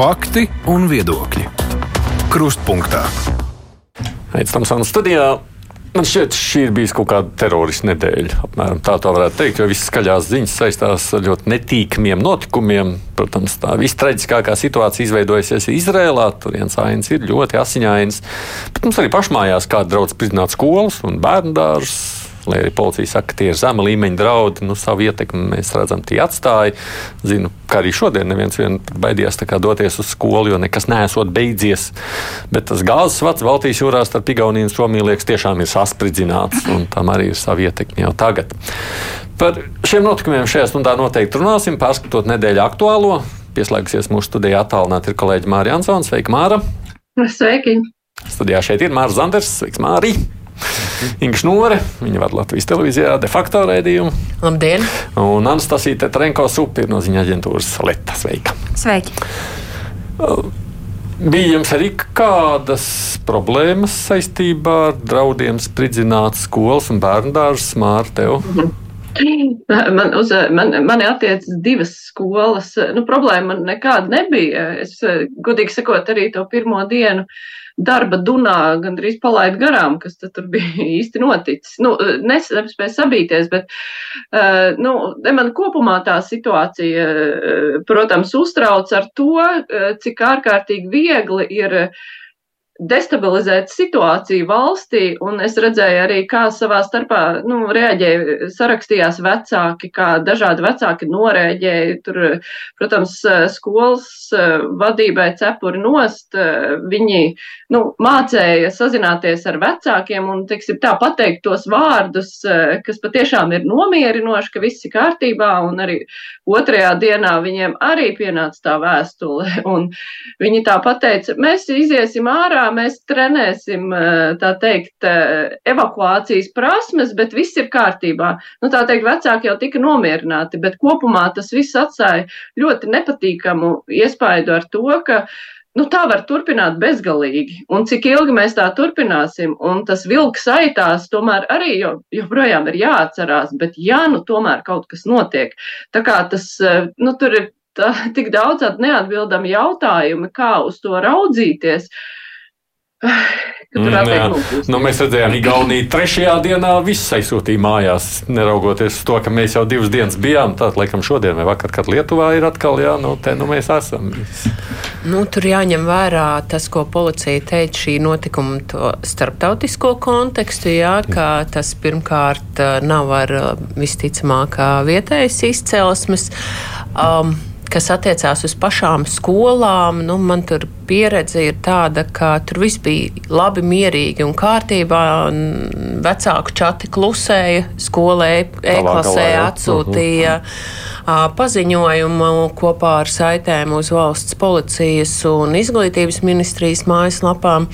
Fakti un viedokļi. Krustpunktā. Aizsmeļamies studijā. Man šķiet, šī ir bijusi kaut kāda teroristu nedēļa. Apmēram tā tā varētu teikt, jo visas skaļās ziņas saistās ar ļoti netīkamiem notikumiem. Protams, tā vistraģiskākā situācija izveidojusies Izrēlā. Turienes ainas ir ļoti asiņainas. Bet mums arī pašmājās kāda draudz pridzināt skolas un bērnu dārzus Lai arī policija saka, ka tie ir zema līmeņa draudi, nu, savu ietekmi mēs redzam, tie atstāja. Zinu, ka arī šodien neviens baidījās doties uz skolu, jo nekas nesot beidzies. Bet tas gāzes vats Baltijas jūrā starp Igauniju un Somiju liekas tiešām ir saspridzināts, un tam arī ir sava ietekme jau tagad. Par šiem notikumiem šajā stundā noteikti runāsim, pārskatot nedēļu aktuālo. Pieslēgsies mūsu studijā attālināti ir kolēģi Mārija Ansons. Sveika, Māra! Sveiki! Studijā šeit ir Mārcis Zanders. Sveiks, Mārija! Inga Šnore, viņa vada Latvijas televīzijā de facto rēdījumu. Labdien! Un Anastasija Tetrenko Supi no ziņā aģentūras Leta. Sveika! Sveiki! Bija jums arī kādas problēmas saistībā ar draudiem spridzināt skolas un bērnu dārzus smārtev? Mhm. Man, uz, man, mani attiecas divas skolas. Nu, problēma man nekāda nebija. Es, godīgi sakot, arī to pirmo dienu uh, darba dunā gandrīz palaid garām, kas tur bija īsti noticis. Nu, nespēja sabīties, bet, uh, nu, man kopumā tā situācija, uh, protams, uztrauc ar to, cik ārkārtīgi viegli ir destabilizēt situāciju valstī, un es redzēju arī, kā savā starpā nu, reaģēja, sarakstījās vecāki, kā dažādi vecāki norēģēja. Tur, protams, skolas vadībai cepuri nost, viņi nu, mācēja sazināties ar vecākiem un, teiksim, tā pateikt tos vārdus, kas patiešām ir nomierinoši, ka viss ir kārtībā, un arī otrajā dienā viņiem arī pienāca tā vēstule, un viņi tā pateica, mēs iziesim ārā, mēs trenēsim, eh, tā teikt, eh, evakuācijas prasmes, bet viss ir kārtībā. Nu, tā teikt, vecāki jau tika nomierināti, bet kopumā tas viss atstāja ļoti nepatīkamu iespaidu ar to, ka nu, tā var turpināt bezgalīgi. Un cik ilgi mēs tā turpināsim, un tas vilks aitās, tomēr arī jo, joprojām ir jāatcerās, bet ja nu tomēr kaut kas notiek, tā kā tas, eh, nu, tur ir tā, tik daudz neatbildami jautājumi, kā uz to raudzīties. Uh, Mm, nu, mēs redzējām, ka Igaunija trešajā dienā viss aizsūtīja mājās, neraugoties uz to, ka mēs jau divas dienas bijām. Tad, laikam, šodien vai vakar, kad Lietuvā ir atkal, jā, nu, te nu mēs esam. Nu, tur jāņem vērā tas, ko policija teica šī notikuma starptautisko kontekstu, jā, ka tas pirmkārt nav ar visticamāk vietējas izcelsmes. Um, kas attiecās uz pašām skolām, nu, man tur pieredze ir tāda, ka tur viss bija labi, mierīgi un kārtībā. Un vecāku čati klusēja, skolē, e-klasē atsūtīja uh, paziņojumu kopā ar saitēm uz valsts policijas un izglītības ministrijas mājaslapām.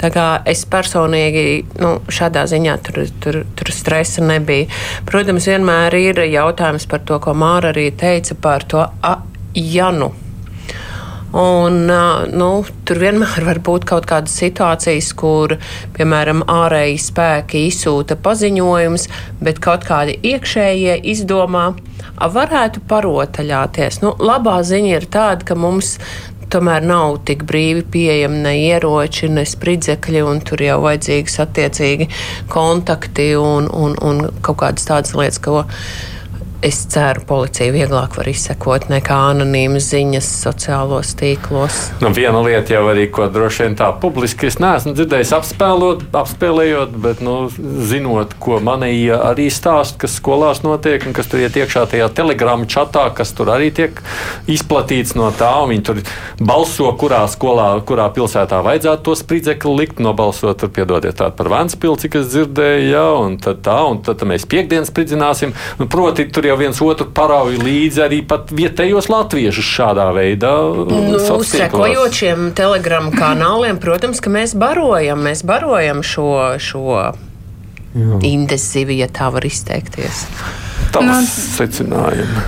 Tā kā es personīgi nu, šādā ziņā tur, tur, tur stresa nebija. Protams, vienmēr ir jautājums par to, ko Māra arī teica par to ja nu. Un, nu, tur vienmēr var būt kaut kādas situācijas, kur, piemēram, ārēji spēki izsūta paziņojumus, bet kaut kādi iekšējie izdomā, varētu parotaļāties. Nu, labā ziņa ir tāda, ka mums tomēr nav tik brīvi pieejami ne ieroči, ne spridzekļi, un tur jau vajadzīgas attiecīgi kontakti un, un, un kaut kādas tādas lietas, ko Es ceru, policija vieglāk var izsekot nekā anonīmas ziņas sociālos tīklos. Nu, viena lieta jau arī, ko droši vien tā publiski es neesmu dzirdējis, apspēlot, apspēlējot, bet nu, zinot, ko manīja arī stāst, kas skolās notiek un kas tur iet iekšā tajā telegramu čatā, kas tur arī tiek izplatīts no tā. Viņi tur balso, kurā skolā, kurā pilsētā vajadzētu to spridzekli likt, nobalsot, tur piedodiet tādu par Vēnspilsi, cik es dzirdēju, jā, un tad tā, un tad mēs piekdienas spridzināsim. Nu, proti, tur jau viens otru parauj līdzi arī pat vietējos latviešus šādā veidā. Nu, sekojot šiem telegramu kanāliem, protams, ka mēs barojam, mēs barojam šo, šo intensīvi, ja tā var izteikties.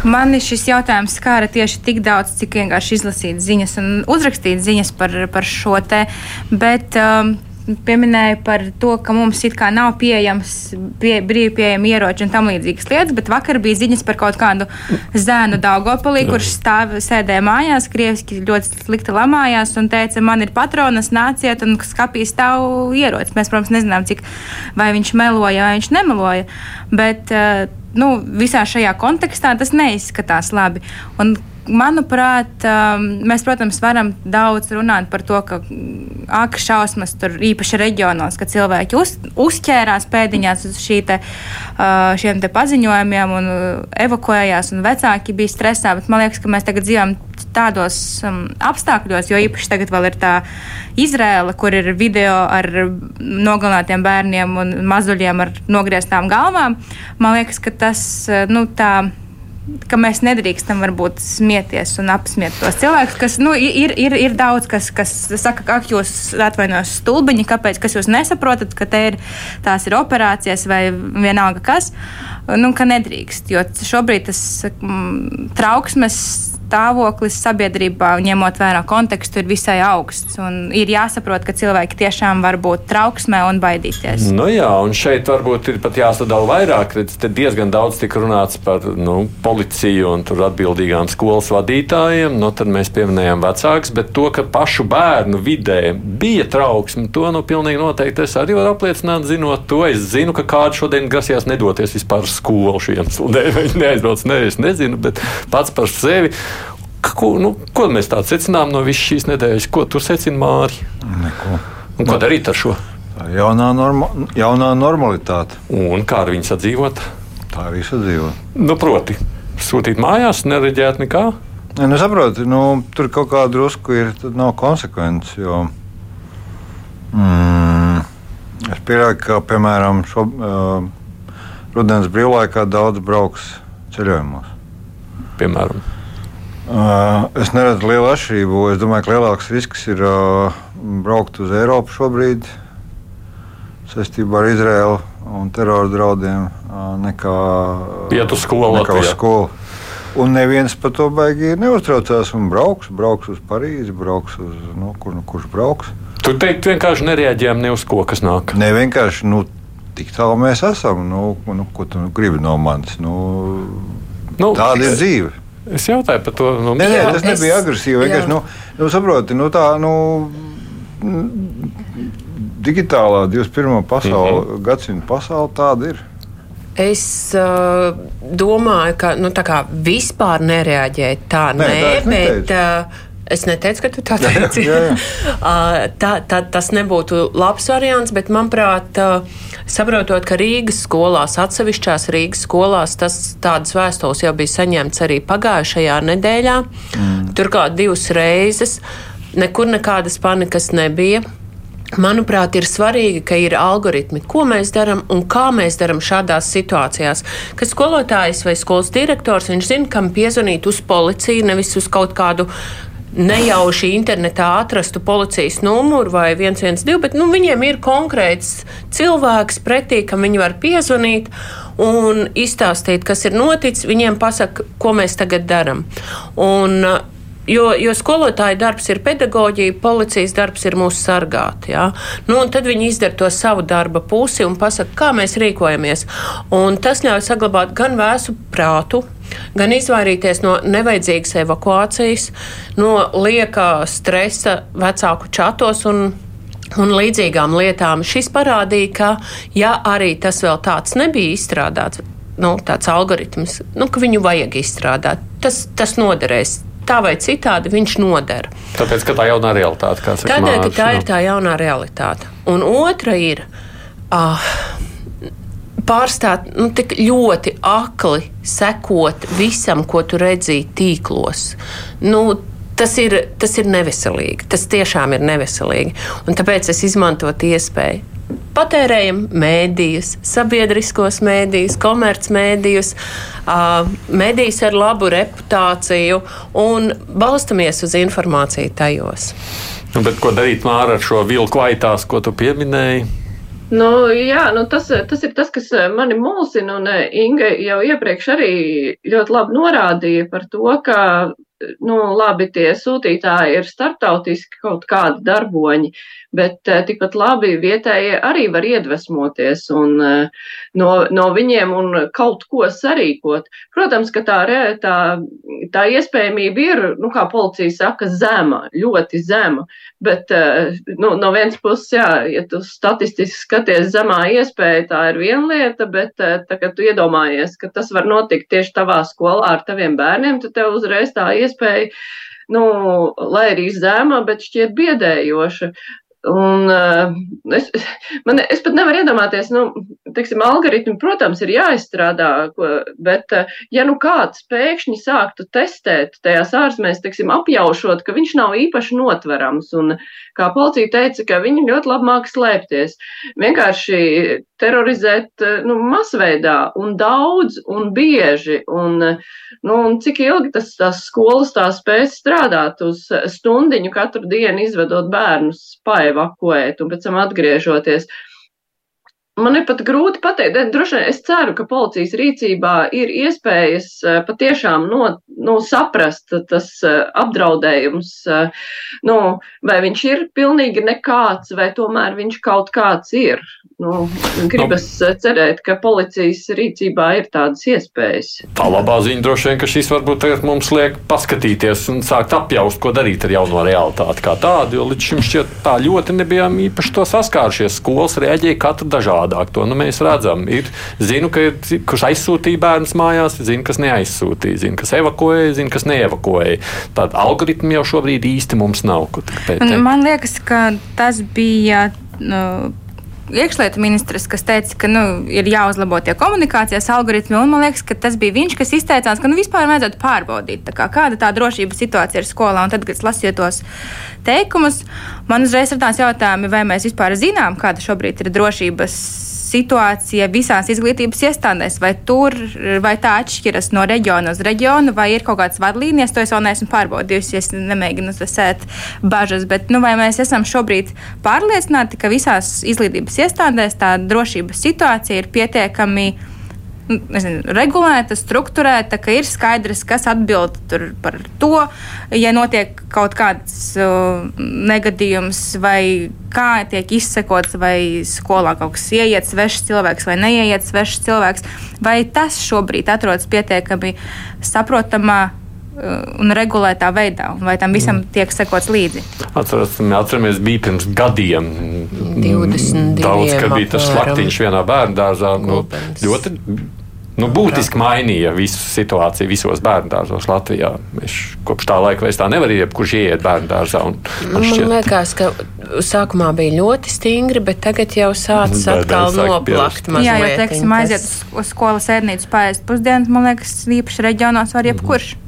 Nu. Mani šis jautājums skāra tieši tik daudz, cik vienkārši izlasīt ziņas un uzrakstīt ziņas par, par šo te. Bet, um, pieminēju par to, ka mums it kā nav pieejams pie, brīvi pieejami ieroči un tam līdzīgas lietas, bet vakar bija ziņas par kaut kādu zēnu Daugopolī, kurš stāv, sēdēja mājās, krieviski ļoti slikti lamājās un teica, man ir patronas, nāciet un skapī stāv ierocis. Mēs, protams, nezinām, cik vai viņš meloja vai viņš nemeloja, bet uh, nu, visā šajā kontekstā tas neizskatās labi. Un manuprāt, um, mēs, protams, varam daudz runāt par to, ka aka šausmas tur īpaši reģionos, ka cilvēki uz, uzķērās pēdiņās uz šī te, uh, šiem te paziņojumiem un uh, evakuējās, un vecāki bija stresā. Bet man liekas, ka mēs tagad dzīvojam tādos um, apstākļos, jo īpaši tagad vēl ir tā Izrēla, kur ir video ar nogalinātiem bērniem un mazuļiem ar nogrieztām galvām. Man liekas, ka tas, uh, nu, tā ka mēs nedrīkstam varbūt smieties un apsmiet tos cilvēkus, kas nu, ir, ir, ir daudz, kas, kas saka, ka jūs atvainojos stulbiņi, kāpēc, kas jūs nesaprotat, ka te ir tās ir operācijas vai vienalga kas, nu, ka nedrīkst, jo šobrīd tas mm, trauksmes stāvoklis sabiedrībā, ņemot vērā kontekstu, ir visai augsts. Ir jāsaprot, ka cilvēki tiešām var būt trauksmē un baidīties. Nu jā, un šeit varbūt ir pat jāsadala vairāk. Te diezgan daudz tika runāts par nu, policiju un atbildīgām skolas vadītājiem. Nu, tad mēs pieminējām vecākus, bet to, ka pašu bērnu vidē bija trauksme, to nu, pilnīgi noteikti es arī varu apliecināt, zinot to. Es zinu, ka kāds šodien grasījās nedoties vispār uz skolu šiem sludēm. Viņi neaizbrauc, ne, es nezinu, bet pats par sevi. Ko, nu, ko mēs tādu secinām no visas šīs nedēļas? Ko tu secini, Māri? Neko. Un ko darīt ar šo? Tā ir jaunā, norma, jaunā normalitāte. Un kā ar viņu sadzīvot? Tā arī sadzīvot. Nu, proti, sūtīt mājās, nereģēt nekā. Ja, nu, saproti, nu, tur kaut kā drusku ir, nav konsekvences. Jo, mm, es pieļauju, ka, piemēram, šo, uh, rudens brīvlaikā daudz brauks ceļojumos. Piemēram. Uh, es neredzu lielu atšķirību. Es domāju, ka lielāks risks ir uh, braukt uz Eiropu šobrīd saistībā ar Izraēlu un terora draudiem uh, nekā iet uz skolu. Uz skolu. Un neviens par to baigi neuztraucās. Un brauks, brauks uz Parīzi, brauks uz nu, kur, nu, kurš brauks. Tur teikt, vienkārši nereaģējam ne uz ko, kas nāk. Ne vienkārši. Nu, Tik tālu mēs esam. Nu, nu, ko tu gribi no manis? Nu, nu, tāda ir dzīve. Es jautāju par to. Nu, nē, nē, tas es, nebija agresīvi. Vienkārši, nu, nu, saproti, nu, tā, nu, digitālā 21. Pasaule, mm -hmm. gadsimta pasaule tāda ir. Es uh, domāju, ka nu, tā kā vispār nereaģēt tā, nē, nē tā bet. Uh, Es neteicu, ka tu tā teici. jā, jā. tā, tā, tas nebūtu labs variants, bet, manuprāt, saprotot, ka Rīgas skolās, atsevišķās Rīgas skolās, tas tādas vēstules jau bija saņemts arī pagājušajā nedēļā. Mm. Turklāt divas reizes. Nekur nekādas panikas nebija. Manuprāt, ir svarīgi, ka ir algoritmi, ko mēs darām un kā mēs darām šādās situācijās. Kad skolotājs vai skolas direktors zina, kam piezvanīt uz policiju, nevis uz kaut kādu nejauši internetā atrastu policijas numuru vai 112, bet nu, viņiem ir konkrēts cilvēks pretī, kam viņi var piezvanīt un izstāstīt, kas ir noticis. Viņiem pasaka, ko mēs tagad darām. Jo, jo skolotāja darbs ir pedagoģija, policijas darbs ir mūsu sargāt. Ja? Nu, tad viņi izdara to savu darba pusi un pasaka, kā mēs rīkojamies. Un tas ļauj saglabāt gan vēsu prātu, gan izvairīties no nevajadzīgas evakuācijas, no liekā stresa vecāku čatos un un līdzīgām lietām. Šis parādīja, ka, ja arī tas vēl tāds nebija izstrādāts, nu, tāds algoritms, nu, ka viņu vajag izstrādāt, tas, tas noderēs. Tā vai citādi viņš noder. Tāpēc, ka tā ir jaunā realitāte. Tādēļ, ka tā ir tā jaunā realitāte. Un otra ir. Uh, pārstāt nu, tik ļoti akli sekot visam, ko tu redzēji tīklos. Nu, tas ir, tas ir neveselīgi. Tas tiešām ir neveselīgi. Un tāpēc es izmantotu iespēju. Patērējam mēdījus, sabiedriskos mēdījus, komercmedijus, mēdījus ar labu reputāciju un balstamies uz informāciju tajos. Nu, bet ko darīt Māra, ar šo vilku aitās, ko tu pieminēji? Nu, jā, nu tas, tas ir tas, kas eh, mani mulsina, un eh, Inga jau iepriekš arī ļoti labi norādīja par to, ka, nu, labi, tie sūtītāji ir starptautiski kaut kādi darboņi, bet tikpat labi vietējie arī var iedvesmoties un no, no viņiem un kaut ko sarīkot. Protams, ka tā, tā, tā iespējamība ir, nu, kā policija saka, zema, ļoti zema, bet nu, no vienas puses, jā, ja tu statistiski skaties zemā iespēja, tā ir viena lieta, bet tā, kad tu iedomājies, ka tas var notikt tieši tavā skolā ar taviem bērniem, tad tev uzreiz tā iespēja nu, lai arī zema, bet šķiet biedējoša. Un, uh, es, man, es pat nevaru iedomāties, nu, teiksim, algoritmi, protams, ir jāizstrādā, ko, bet, uh, ja nu kāds pēkšņi sāktu testēt tajās ārzemēs, teiksim, apjaušot, ka viņš nav īpaši notverams, un kā policija teica, ka viņi ļoti labi māk slēpties, vienkārši terorizēt, nu, masveidā un daudz un bieži, un, nu, un cik ilgi tas tās skolas tā spēs strādāt uz stundiņu katru dienu izvedot bērnus spaivu evakuēt un pēc tam atgriežoties. Man ir pat grūti pateikt, droši vien es ceru, ka policijas rīcībā ir iespējas eh, patiešām no, nu, saprast tas eh, apdraudējums, eh, nu, vai viņš ir pilnīgi nekāds, vai tomēr viņš kaut kāds ir. Nu, gribas no. cerēt, ka policijas rīcībā ir tādas iespējas. Tā labā ziņa droši vien, ka šis varbūt mums liek paskatīties un sākt apjaust, ko darīt ar jauno realitāti kā tādu, jo līdz šim šķiet tā ļoti nebijām īpaši to saskārušies. Skolas reaģēja katru dažādāk. To nu, mēs redzam. Ir, zinu, ka ir, kurš aizsūtīja bērnus mājās, zinu, kas neaizsūtīja, zinu, kas evakuēja, zinu, kas neevakuēja. Tāda algoritma jau šobrīd īsti mums nav. Man liekas, ka tas bija. Nu, iekšlietu ministrs, kas teica, ka nu, ir jāuzlabo tie komunikācijas algoritmi. Man liekas, ka tas bija viņš, kas izteicās, ka nu, vispār vajadzētu pārbaudīt, kā, kāda tā drošības situācija ir skolā. Un tad, kad es lasīju tos teikumus, man uzreiz ir tāds jautājums, vai mēs vispār zinām, kāda šobrīd ir drošības situācija visās izglītības iestādēs, vai tur vai tā atšķiras no reģiona uz reģionu, vai ir kaut kādas vadlīnijas, to es vēl neesmu pārbaudījusi. Es nemēģinu sēt bažas, bet nu, vai mēs esam šobrīd pārliecināti, ka visās izglītības iestādēs tā drošības situācija ir pietiekami nezinu, regulēta, struktūrēta, ka ir skaidrs, kas atbild par to, ja notiek kaut kāds uh, negadījums, vai kā tiek izsekots, vai skolā kaut kas ieiet svešs cilvēks vai neieiet svešs cilvēks, vai tas šobrīd atrodas pietiekami saprotamā uh, un regulētā veidā, vai tam visam mm. tiek sekots līdzi. Atceramies, bija pirms gadiem 20. Daudz, ka bija tas slaktiņš vienā bērnu dārzā. Nu, ļoti nu, būtiski mainīja visu situāciju visos bērnu dārzos Latvijā. Mēs kopš tā laika vairs tā nevaram, jebkurš ieiet bērnu dārzā. Man, man šķiet... liekas, ka sākumā bija ļoti stingri, bet tagad jau sācis atkal noplakt. Jā, jo, teiksim, aiziet uz skolas ēdnīcu pāriest pusdienas, man liekas, īpaši reģionos var jebkurš. Mm.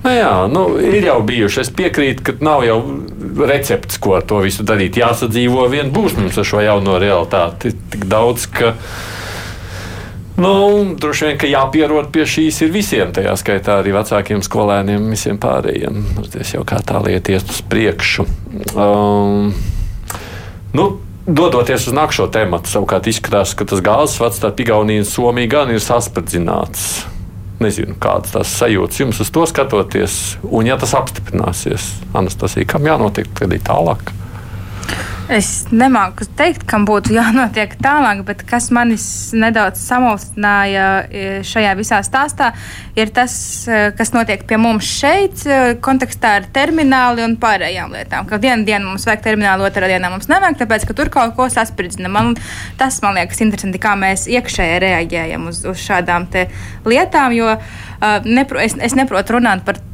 Nu jā, nu, ir jau bijuši. Es piekrītu, ka nav jau recepts, ko ar to visu darīt. Jāsadzīvo vien būs mums ar šo jauno realitāti. Tik daudz, ka Nu, droši vien, ka jāpierod pie šīs ir visiem, tajā skaitā arī vecākiem skolēniem, visiem pārējiem. Tas jau kā tā lieta iet uz priekšu. Um, nu, Dodoties uz nākamo tēmu, savukārt izskatās, ka tas gāzes vats, tā Igaunija un Somija gan ir saspridzināts. Nezinu, kādas tās sajūtas jums uz to skatoties, un ja tas apstiprināsies, Anastasija, kam jānotiek tālāk? Es nemāku teikt, kam būtu jānotiek tālāk, bet kas manis nedaudz samulsināja e, šajā visā stāstā, ir tas, e, kas notiek pie mums šeit, e, kontekstā ar termināli un pārējām lietām. Ka vienu dienu mums vajag terminālu, otrā dienā mums nevajag, tāpēc, ka tur kaut ko saspridzina. Man, tas man liekas interesanti, kā mēs iekšēji reaģējam uz, uz šādām lietām, jo uh, nepro, es, es neprotu runāt par to,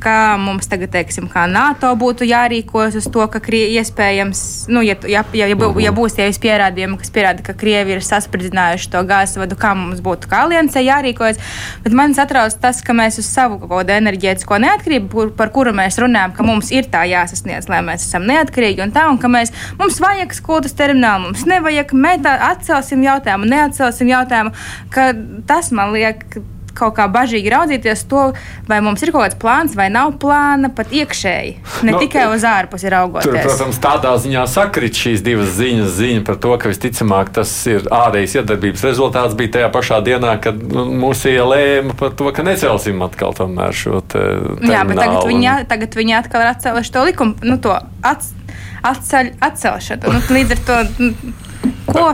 kā mums tagad, teiksim, kā NATO būtu jārīkojas uz to, ka krie, iespējams, nu, ja, ja, ja, ja, bū, ja būs tie visi pierādījumi, kas pierāda, ka Krievi ir saspridzinājuši to gāzes vadu, kā mums būtu kā aliansē jārīkojas. Bet man satrauc tas, ka mēs uz savu kaut kādu enerģētisko neatkarību, par kuru mēs runājam, ka mums ir tā jāsasniedz, lai mēs esam neatkarīgi un tā, un ka mēs, mums vajag skultas terminālu, mums nevajag, mēs atcelsim jautājumu, neatcelsim jautājumu, ka tas man liekas kaut kā bažīgi raudzīties to, vai mums ir kaut kāds plāns vai nav plāna pat iekšēji, ne no, tikai uz ārpusi raugoties. Tur, protams, tādā ziņā sakrit šīs divas ziņas. Ziņa par to, ka visticamāk tas ir ārējas iedarbības rezultāts, bija tajā pašā dienā, kad nu, mūs ielēma par to, ka necelsim atkal tomēr šo te. Jā, bet tagad viņi, tagad viņi atkal ir atcēluši to likumu, nu, to atceļ, atcelšanu. Nu, līdz ar to, nu, ko?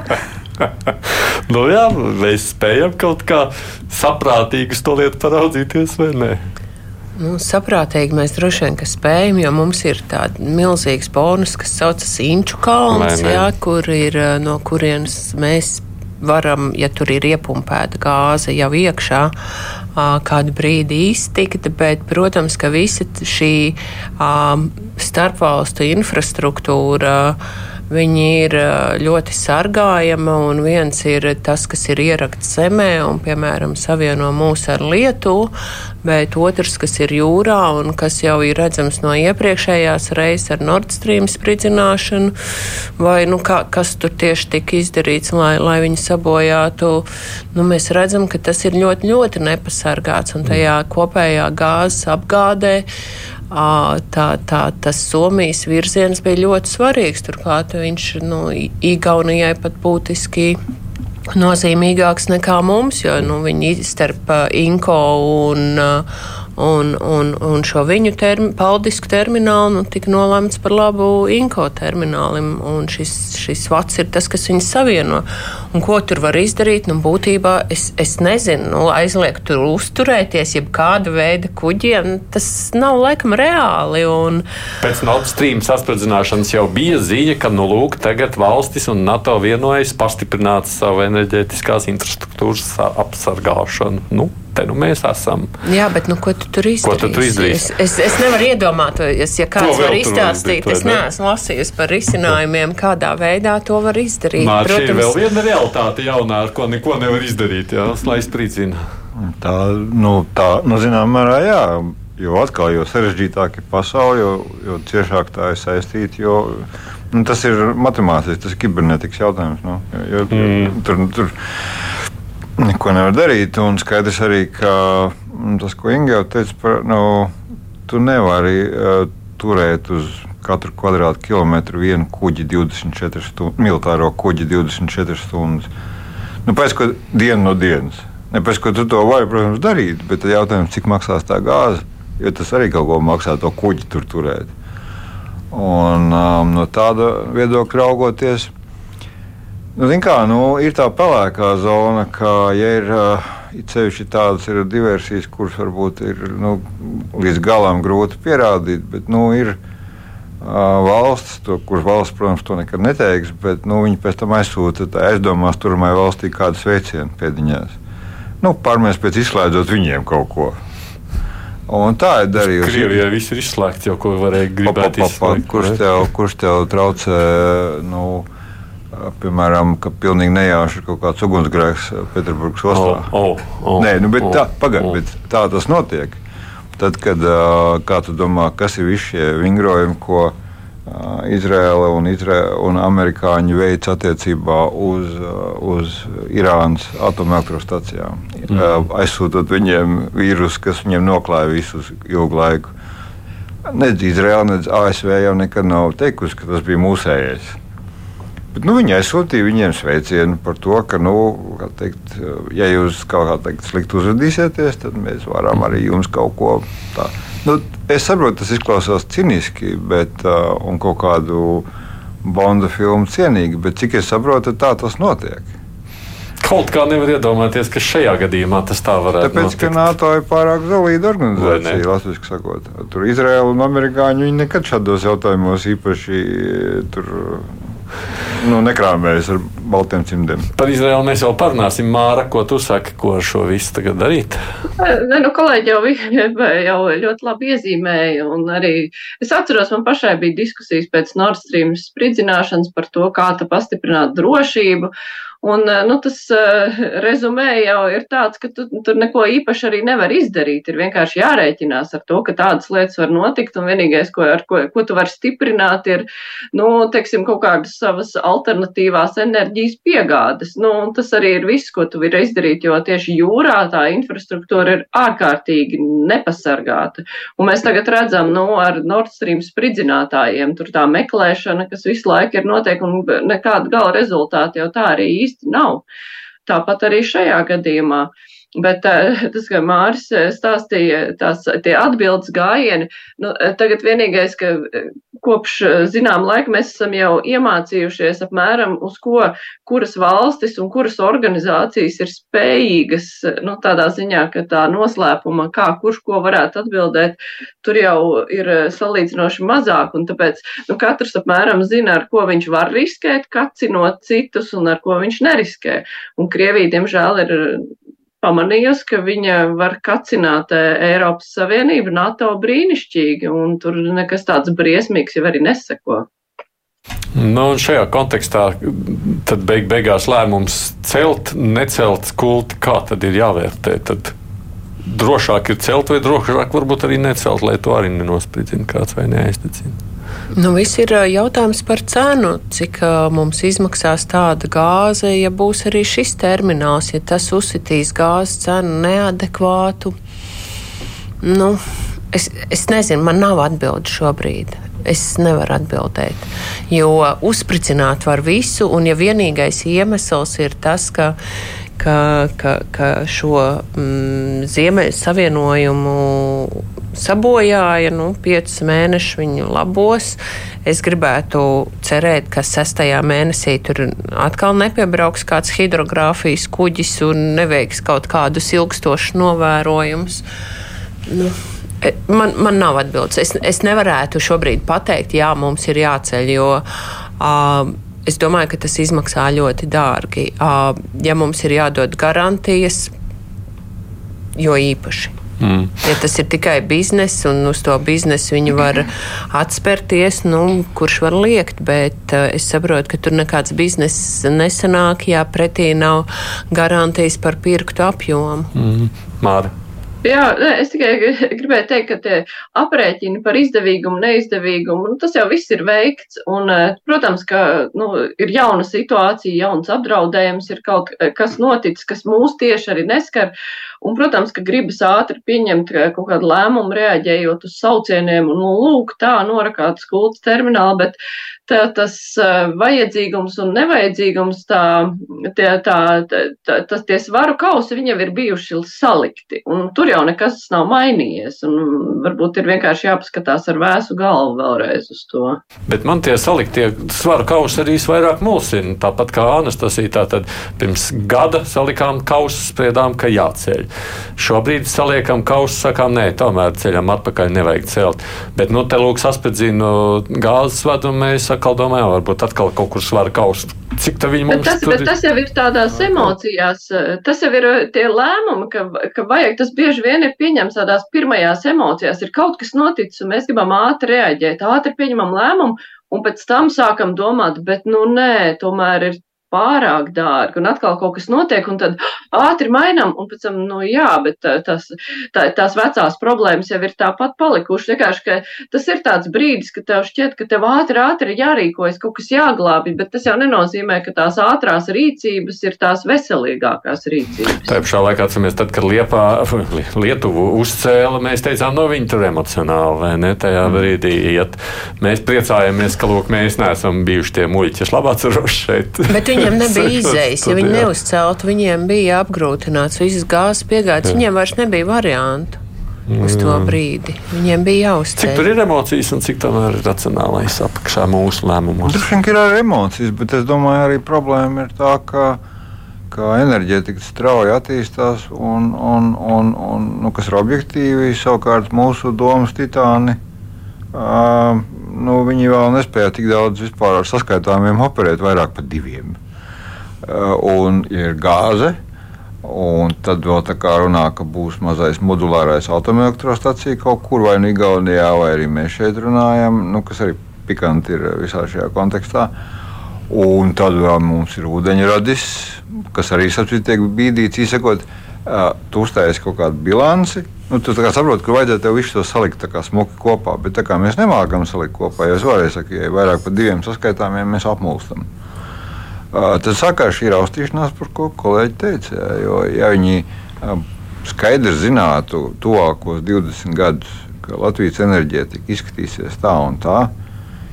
nu, jā, mēs spējam kaut kā saprātīgi uz to lietu paraudzīties, vai ne? Nu, saprātīgi mēs droši vien spējam, jo mums ir tāds milzīgs bonus, kas saucas Inču kalns, jā, kur ir no kurienes mēs varam, ja tur ir iepumpēta gāze jau iekšā, kādu brīdi iztikt, bet, protams, ka visa šī starpvalstu infrastruktūra Viņi ir ļoti sargājama, un viens ir tas, kas ir ierakts zemē un, piemēram, savieno mūs ar Lietuvu, bet otrs, kas ir jūrā un kas jau ir redzams no iepriekšējās reizes ar Nord Stream spridzināšanu, vai nu, kā, kas tur tieši tika izdarīts, lai, lai viņi sabojātu. Nu, mēs redzam, ka tas ir ļoti, ļoti nepasargāts un tajā kopējā gāzes apgādē tā, tā, tas Somijas virziens bija ļoti svarīgs. Turklāt viņš nu, Igaunijai pat būtiski nozīmīgāks nekā mums, jo nu, viņi starp Inko un, un, un, un šo viņu termi, paldisku terminālu nu, tika nolemts par labu Inko terminālim. Šis, šis vats ir tas, kas viņus savieno. Un ko tur var izdarīt? Nu, būtībā es, es nezinu, nu, aizliegt tur uzturēties, jeb kāda veida kuģiem. Tas nav laikam reāli. Un... Pēc Nord Stream saspridzināšanas jau bija ziņa, ka nu, lūk, tagad valstis un NATO vienojas pastiprināt savu enerģētiskās infrastruktūras apsargāšanu. Nu, te nu mēs esam. Jā, bet nu, ko tu tur izdarīsi? Ko tu tur izdarīsi? Es, es, es nevaru iedomāties, ja kāds var izstāstīt. Es neesmu lasījusi par risinājumiem, kādā veidā to var izdarīt. Nā, Protams, ir vēl viena realitāte jaunā, ar ko neko nevar izdarīt, jā, lai spridzina. Tā, nu, tā, nu, zinām, mērā, jā. Jo atkal, jo sarežģītāk ir pasaule, jo, jo ciešāk tā ir saistīta. Jo, nu, tas ir matemātiski, tas ir kibernetikas jautājums. Nu, jo, mm. tur, tur, neko nevar darīt. Un skaidrs arī, ka mm, tas, ko Inga jau teica, par, nu, tu nevari uh, turēt uz katru kvadrātkilometru vienu kuģi 24 stundas, militāro kuģi 24 stundas. Nu, pēc tam dienu no dienas. Ne pēc tam tu to vari, protams, darīt, bet jautājums, cik maksās tā gāze, jo tas arī kaut ko maksā to kuģi tur turēt. Un, um, no tāda viedokļa raugoties, Nu, kā, nu, ir tā pelēkā zona, ka, ja ir ceļš, tādas ir diversijas, kuras varbūt ir nu, līdz galam grūti pierādīt, bet nu, ir uh, valsts, to, kuras valsts, protams, to nekad neteiks, bet nu, viņi pēc tam aizsūta aizdomās turmai valstī kādu sveicienu pēdiņās. Nu, Pārmēs pēc izslēdzot viņiem kaut ko. Un tā ir darījusi. Krievijā viss ir izslēgts, jau ko varēja gribēt. Pa, pa, pa, pa, kurš, tev, kurš tev traucē? Nu, Piemēram, ka pilnīgi nejauši ir kaut kāds ugunsgrēks Pēterburgas ostā. Oh, oh, oh, Nē, nu, bet oh, tā, pagaid, oh. bet tā tas notiek. Tad, kad kā tu domā, kas ir visi šie vingrojumi, ko Izraela un, Izraela un amerikāņi veic attiecībā uz, uz Irānas atomelektrostacijām, mm. aizsūtot viņiem vīrusu, kas viņiem noklāja visus ilgu laiku. Nedz Izraela, nedz ASV jau nekad nav teikusi, ka tas bija mūsējais. Bet, nu, viņi aizsūtīja viņiem sveicienu par to, ka, nu, teikt, ja jūs kaut kā teikt, slikti uzvedīsieties, tad mēs varam arī jums kaut ko tādu. Nu, es saprotu, tas izklausās ciniski, bet, uh, un kaut kādu Bonda filmu cienīgi, bet cik es saprotu, tā tas notiek. Kaut kā nevar iedomāties, ka šajā gadījumā tas tā varētu būt. Tāpēc, notikt. ka NATO ir pārāk zelīta organizācija, latviešu sakot. Tur Izraela un Amerikāņi nekad šādos jautājumos īpaši tur nu, nekrāmējas ar baltiem cimdiem. Par Izraelu mēs jau parunāsim. Māra, ko tu saki, ko ar šo visu tagad darīt? Ne, nu, kolēģi jau, jau ļoti labi iezīmēja. Arī es atceros, man pašai bija diskusijas pēc Nord Stream spridzināšanas par to, kā pastiprināt drošību. Un, eh, nu, tas uh, rezumē jau ir tāds, ka tu tur neko īpaši arī nevar izdarīt. Ir vienkārši jārēķinās ar to, ka tādas lietas var notikt, un vienīgais, ko, ko, ko tu vari stiprināt, ir, nu, teiksim, kaut kādas savas alternatīvās enerģijas piegādes. Nu, tas arī ir viss, ko tu vari izdarīt, jo tieši jūrā tā infrastruktūra ir ārkārtīgi nepasargāta. Un mēs tagad redzam, nu, ar Nord Stream spridzinātājiem, tur tā meklēšana, kas visu laiku ir notiek, un nekāda gala rezultāta jau tā arī īsti nav. Tāpat arī šajā gadījumā. Bet tas, kā Māris stāstīja, tās tie atbildes gājieni, nu, tagad vienīgais, ka kopš zinām laika mēs esam jau iemācījušies apmēram uz ko, kuras valstis un kuras organizācijas ir spējīgas, nu, tādā ziņā, ka tā noslēpuma, kā kurš ko varētu atbildēt, tur jau ir salīdzinoši mazāk, un tāpēc, nu, katrs apmēram zina, ar ko viņš var riskēt, kacinot citus un ar ko viņš neriskē. Un Krievija, diemžēl, ir pamanījusi, ka viņa var kacināt Eiropas Savienību, NATO brīnišķīgi, un tur nekas tāds briesmīgs jau arī neseko. Nu, šajā kontekstā tad beig beigās lēmums celt, necelt kulti, kā tad ir jāvērtē? Tad drošāk ir celt vai drošāk varbūt arī necelt, lai to arī nenospridzina kāds vai neaizticina. Nu, viss ir jautājums par cenu, cik mums izmaksās tāda gāze, ja būs arī šis termināls, ja tas uzsitīs gāzes cenu neadekvātu. Nu, es, es nezinu, man nav atbildi šobrīd. Es nevaru atbildēt, jo uzspricināti var visu, un ja vienīgais iemesls ir tas, ka ka, ka, ka šo mm, ziemeļu savienojumu sabojāja. Nu, piecus mēnešus viņu labos. Es gribētu cerēt, ka sestajā mēnesī tur atkal nepiebrauks kāds hidrogrāfijas kuģis un neveiks kaut kādus ilgstošus novērojumus. Nu, e, man, man nav atbildes. Es, es nevarētu šobrīd pateikt, jā, mums ir jāceļ, jo uh, es domāju, ka tas izmaksā ļoti dārgi. Uh, ja mums ir jādod garantijas, jo īpaši. Mm. Ja tas ir tikai bizness, un uz to biznesu viņi var atspērties, nu, kurš var liekt, bet uh, es saprotu, ka tur nekāds bizness nesanāk, ja pretī nav garantijas par pirktu apjomu. Mm. Māra. Jā, nē, es tikai gribēju teikt, ka tie aprēķini par izdevīgumu, neizdevīgumu, nu, tas jau viss ir veikts. Un, eh, protams, ka nu, ir jauna situācija, jauns apdraudējums, ir kaut kas noticis, kas mūs tieši arī neskar. Un, protams, ka gribas ātri pieņemt kaut kādu lēmumu, reaģējot uz saucieniem, un, nu, lūk, tā norakāta skultas termināla, bet tā, tas vajadzīgums un nevajadzīgums, tā, tie, tā, tā, tas tie svaru kausi, viņi jau ir bijuši salikti, un tur jau nekas nav mainījies, un varbūt ir vienkārši jāpaskatās ar vēsu galvu vēlreiz uz to. Bet man tie saliktie svaru kausi arī vairāk mulsina, tāpat kā Anastasija, tātad pirms gada salikām kausus, spriedām, ka jāceļ. Šobrīd saliekam kausus, sakām, nē, tomēr ceļam atpakaļ nevajag celt. Bet, nu, te lūk, saspēdzinu gāzes vadu, mēs atkal domājam, varbūt atkal kaut kur svara kaust. Cik tā viņi mums tas, tur... tas jau ir tādās emocijās, tas jau ir tie lēmumi, ka, ka vajag, tas bieži vien ir pieņems tādās pirmajās emocijās, ir kaut kas noticis, un mēs gribam ātri reaģēt, ātri pieņemam lēmumu, un pēc tam sākam domāt, bet nu nē, tomēr ir pārāk dārgi, un atkal kaut kas notiek, un tad ātri mainām, un pēc tam, nu jā, bet tas, tā, tās vecās problēmas jau ir tāpat palikušas. Vienkārši, ka tas ir tāds brīdis, ka tev šķiet, ka tev ātri, ātri ir jārīkojas, kaut kas jāglābj, bet tas jau nenozīmē, ka tās ātrās rīcības ir tās veselīgākās rīcības. Tā pašā laikā atceramies, tad, kad Liepā, Lietuvu uzcēla, mēs teicām, no viņi tur emocionāli, vai ne, tajā mm. brīdī iet. Mēs priecājamies, ka, lūk, mēs neesam bijuši tie muļķi, es labāk atceros šeit. Bet viņiem nebija izējas. Ja viņi neuzceltu, viņiem bija apgrūtināts visas gāzes piegādes. Viņiem vairs nebija variantu. Uz to brīdi viņiem bija jāuzceļ. Cik tur ir emocijas un cik tomēr ir racionālais apakšā mūsu lēmumos? Tur ir arī emocijas, bet es domāju, arī problēma ir tā, ka, ka enerģētika strauji attīstās un, un, un, un nu, kas ir objektīvi, savukārt mūsu domas titāni. Uh, nu, viņi vēl nespēja tik daudz vispār ar saskaitāmiem operēt, vairāk par diviem. Eh, un ir gāze. Un tad vēl tā kā runā, ka būs mazais modulārais atomelektrostacija kaut kur vai nu Igaunijā, vai arī mēs šeit runājam, nu, kas arī pikanti ir visā šajā kontekstā. Un tad vēl mums ir ūdeņradis, kas arī tiek bīdīts, izsakot, uh, tu uzstājies kaut kādu bilanci. Nu, tu saproti, ka vajadzētu tev visu to salikt smuki kopā, bet kā mēs nemākam salikt kopā, ja es varēju sakot, ja vairāk par diviem saskaitāmiem mēs apmulstam. Tad sākās šī raustīšanās, par ko kolēģi teica. Jo, ja viņi skaidri zinātu tuvākos 20 gadus, ka Latvijas enerģētika izskatīsies tā un tā,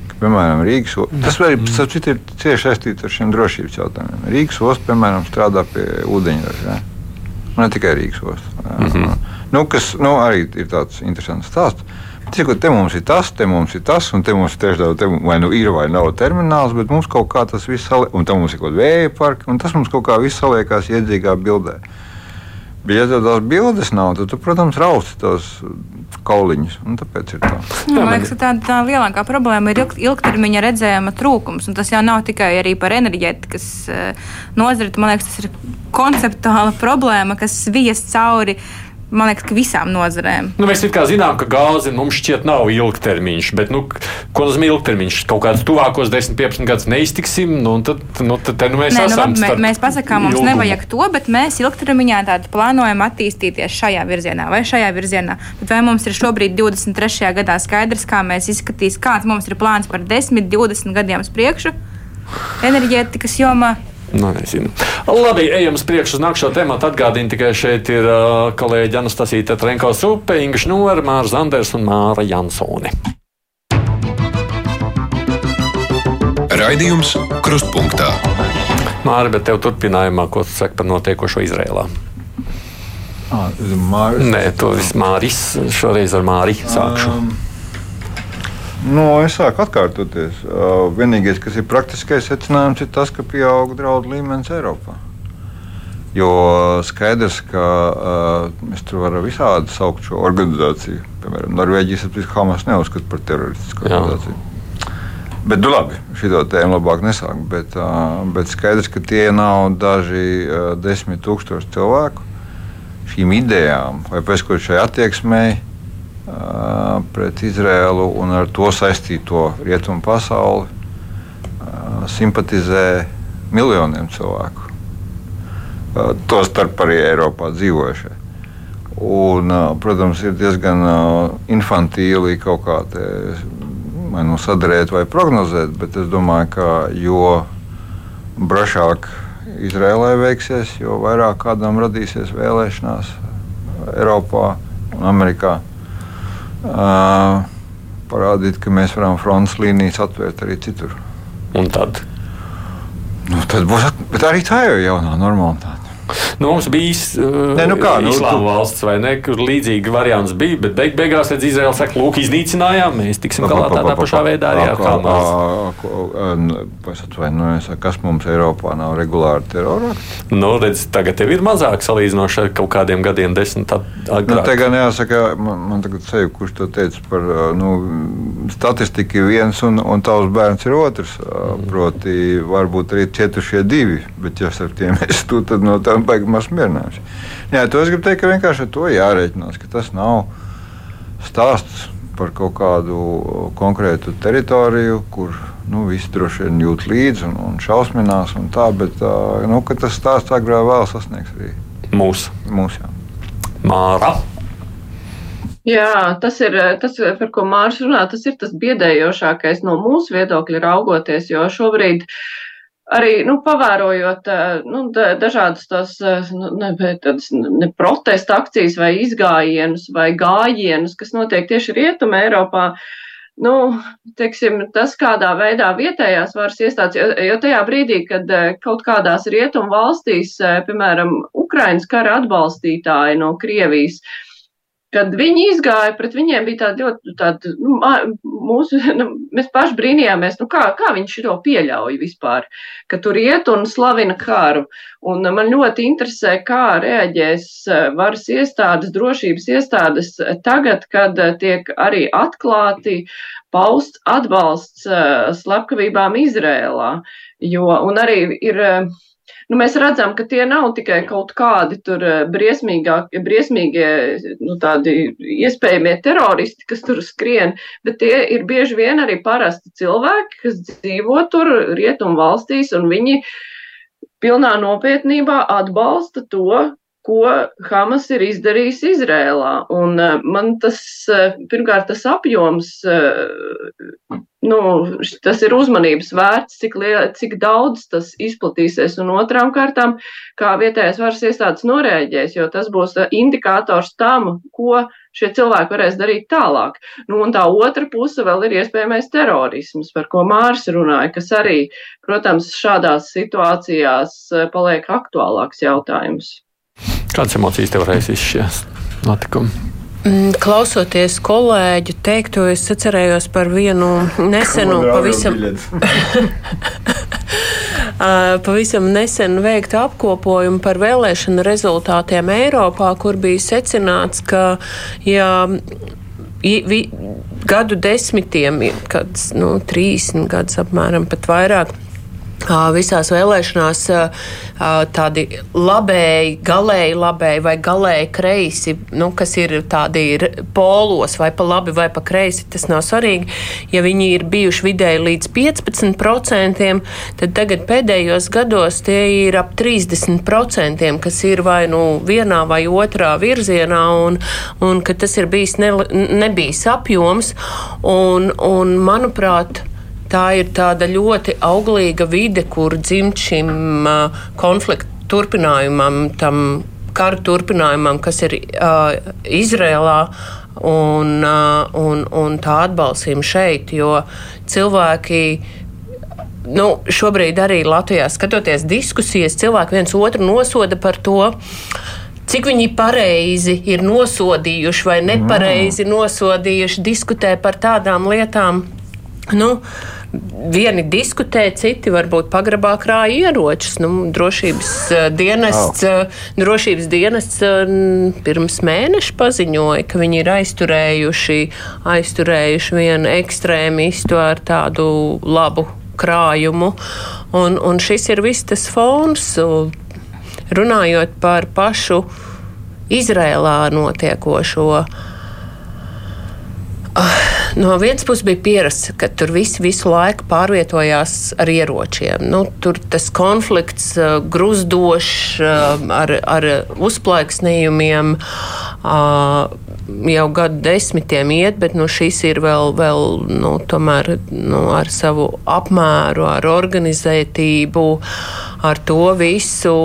ka, piemēram, Rīgas ostas, tas arī mm. ir cieši saistīts ar šiem drošības jautājumiem. Rīgas ostas, piemēram, strādā pie ūdeņraža. Ja? ne tikai Rīgas ostā. Mm -hmm. nu, kas nu, arī ir tāds interesants stāsts. Cikot, te mums ir tas, te mums ir tas, un te mums ir tieši tāds, vai nu ir vai nav termināls, bet mums kaut kā tas viss saliekās, un tam mums ir kaut kāda vēja parka, un tas mums kaut kā viss saliekās iedzīgā bildē. Bet, ja tās bildes nav, tad, tu, protams, rausti tos kauliņus. Tāpēc ir tā. Nu, man liekas, ka tā, tā lielākā problēma ir ilg, ilgtermiņa redzējuma trūkums. Tas jau nav tikai par enerģētikas nozari. Man liekas, tas ir konceptuāla problēma, kas vies cauri man liekas, ka visām nozarēm. Nu, mēs zinām, ka gāze mums šķiet nav ilgtermiņš, bet nu, ko nozīmē ilgtermiņš? Kaut kādus tuvākos 10, 15 gadus neiztiksim, nu, tad, nu, tad te, nu, mēs Nē, nu, esam. Labi, mēs pasakām, mums ilgumu. nevajag to, bet mēs ilgtermiņā plānojam attīstīties šajā virzienā vai šajā virzienā. Bet vai mums ir šobrīd 23. gadā skaidrs, kā mēs izskatīs, kāds mums ir plāns par 10, 20 gadiem uz priekšu enerģētikas jomā? Nu, nezinu. Labi, ejam uz priekšu uz nākamo tēmu. Atgādini tikai šeit ir uh, kolēģi Anastasija Trenko Supe, Inga Šnora, Māra Zanders un Māra Jansone. Raidījums Krustpunktā. Māra, bet tev turpinājumā, ko tu saki par notiekošo Izrēlā? Ah, Māris. Nē, to viss Māris. Šoreiz ar Māri sākšu. Um. Nu, es sāku atkārtoties. Uh, vienīgais, kas ir praktiskais secinājums, ir tas, ka pieaug draudu līmenis Eiropā. Jo skaidrs, ka uh, mēs tur varam visādi saukt šo organizāciju. Piemēram, Norvēģijas apgabals Hamas neuzskata par teroristisku organizāciju. Bet, nu, labi, šo tēmu labāk nesākt. Bet, uh, bet skaidrs, ka tie nav daži uh, desmit tūkstoši cilvēku šīm idejām vai pēc kaut šai attieksmei pret Izrēlu un ar to saistīto rietumu pasauli simpatizē miljoniem cilvēku. Tostarp arī Eiropā dzīvojušie. Un, protams, ir diezgan infantīli kaut kā te, nu, sadarīt vai prognozēt, bet es domāju, ka jo brašāk Izrēlē veiksies, jo vairāk kādam radīsies vēlēšanās Eiropā un Amerikā uh, parādīt, ka mēs varam frontes līnijas atvērt arī citur. Un tad? Nu, tad būs, bet arī tā jau ir jaunā normalitāte. Nu, mums bija ne, nu kā, nu, Islāma tu... valsts, vai ne, kur līdzīgi variants bija, bet beig beigās redz Izraels saka, lūk, iznīcinājām, mēs tiksim galā tādā pašā veidā arī ar Hamas. Kas mums Eiropā nav regulāri terora? Nu, redz, tagad tev ir mazāk salīdzinoši ar kaut kādiem gadiem desmit agrāk. Nu, te gan jāsaka, man, man tagad seju, kurš to teica par, nu, statistika ir viens un, un tavs bērns ir otrs. Mm. Proti, varbūt arī cietušie divi, bet ja ar tiem es tu, tad no tā baigi maz mierinājums. Jā, to es gribu teikt, ka vienkārši ar to jārēķinās, ka tas nav stāsts par kaut kādu konkrētu teritoriju, kur nu, visi droši vien jūt līdzi un, un šausminās, un tā, bet nu, tas stāsts agrāk vēl sasniegs arī mūsu. Mūs. Māra. Jā, tas ir tas, par ko Mārcis runā. Tas ir tas biedējošākais no mūsu viedokļa raugoties, jo šobrīd uh, arī nu, pavērojot eh, nu, dažādas tās eh, nu, ne, tādas, ne protesta akcijas vai izgājienus vai gājienus, kas notiek tieši Rietuma Eiropā. Nu, teiksim, tas, kādā veidā vietējās varas iestādes, jo, jo tajā brīdī, kad eh, kaut kādās rietumu valstīs, piemēram, Ukrainas kara atbalstītāji no Krievijas, uh, Kad viņi izgāja, pret viņiem bija tāda ļoti, tāda, nu, mūsu, nu, mēs paši brīnījāmies, nu, kā, kā viņš to pieļauj vispār, ka tur iet un slavina karu. Un man ļoti interesē, kā reaģēs eh, varas iestādes, drošības iestādes tagad, kad eh, tiek arī atklāti pausts atbalsts eh, slepkavībām Izrēlā. Jo, un arī ir nu, mēs redzam, ka tie nav tikai kaut kādi tur eh, briesmīgie, nu, tādi iespējamie teroristi, kas tur skrien, bet tie ir bieži vien arī parasti cilvēki, kas dzīvo tur rietumu valstīs, un viņi pilnā nopietnībā atbalsta to, ko Hamas ir izdarījis Izrēlā. Un uh, man tas, uh, pirmkārt, tas apjoms, uh, nu, tas ir uzmanības vērts, cik, liel, cik daudz tas izplatīsies, un otrām kārtām, kā vietējais varas iestādes norēģēs, jo tas būs indikators tam, ko šie cilvēki varēs darīt tālāk. Nu, un tā otra puse vēl ir iespējamais terorisms, par ko Mārs runāja, kas arī, protams, šādās situācijās paliek aktuālāks jautājums. Kādas emocijas tev raisīs šie notikumi? Mm, Klausoties kolēģu teikto, es atcerējos par vienu nesenu, pavisam, pavisam nesen veiktu apkopojumu par vēlēšanu rezultātiem Eiropā, kur bija secināts, ka ja gadu desmitiem, kāds nu, 30 gadus apmēram pat vairāk. Visās vēlēšanās tādi labēji, galēji labēji vai galēji kreisi, nu, kas ir tādi polos vai pa labi vai pa kreisi, tas nav svarīgi. Ja viņi ir bijuši vidēji līdz 15%, tad tagad pēdējos gados tie ir ap 30%, kas ir vai nu vienā vai otrā virzienā, un, un tas ir bijis ne, nebijis apjoms. Un, un, manuprāt, tā ir tāda ļoti auglīga vide, kur dzimt šim uh, konfliktu turpinājumam, tam kara turpinājumam, kas ir uh, Izrēlā. Un, uh, un, un tā atbalstīsim šeit, jo cilvēki nu, šobrīd arī Latvijā skatoties diskusijas, cilvēki viens otru nosoda par to. Cik viņi pareizi ir nosodījuši vai nepareizi nosodījuši, diskutē par tādām lietām. Nu, vieni diskutē, citi varbūt pagrabā krāja ieročus. Nu, drošības eh, dienests, oh. drošības dienests eh, pirms mēneša paziņoja, ka viņi ir aizturējuši, aizturējuši vienu ekstrēmistu ar tādu labu krājumu. Un, un šis ir viss tas fons, runājot par pašu Izrēlā notiekošo. No vienas puses bija pierasts, ka tur visi visu laiku pārvietojās ar ieročiem. Nu, tur tas konflikts uh, gruzdošs uh, ar, ar uzplaiksnījumiem uh, jau gadu desmitiem iet, bet nu, šis ir vēl, vēl nu, tomēr, nu, ar savu apmēru, ar organizētību, ar to visu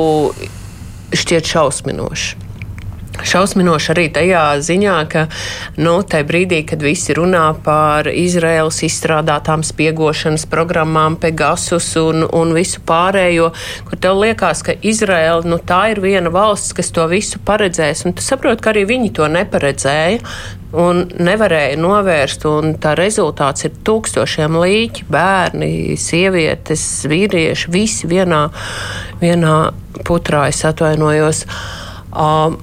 šķiet šausminoši. Šausminoši arī tajā ziņā, ka nu, tajā brīdī, kad visi runā par Izraēlas izstrādātām spiegošanas programmām, Pegasus un, un visu pārējo, kur tev liekas, ka Izraēla nu, tā ir viena valsts, kas to visu paredzēs, un tu saproti, ka arī viņi to neparedzēja. Un nevarēja novērst, un tā rezultāts ir tūkstošiem līķi, bērni, sievietes, vīrieši, visi vienā, vienā putrā, es atvainojos. Um,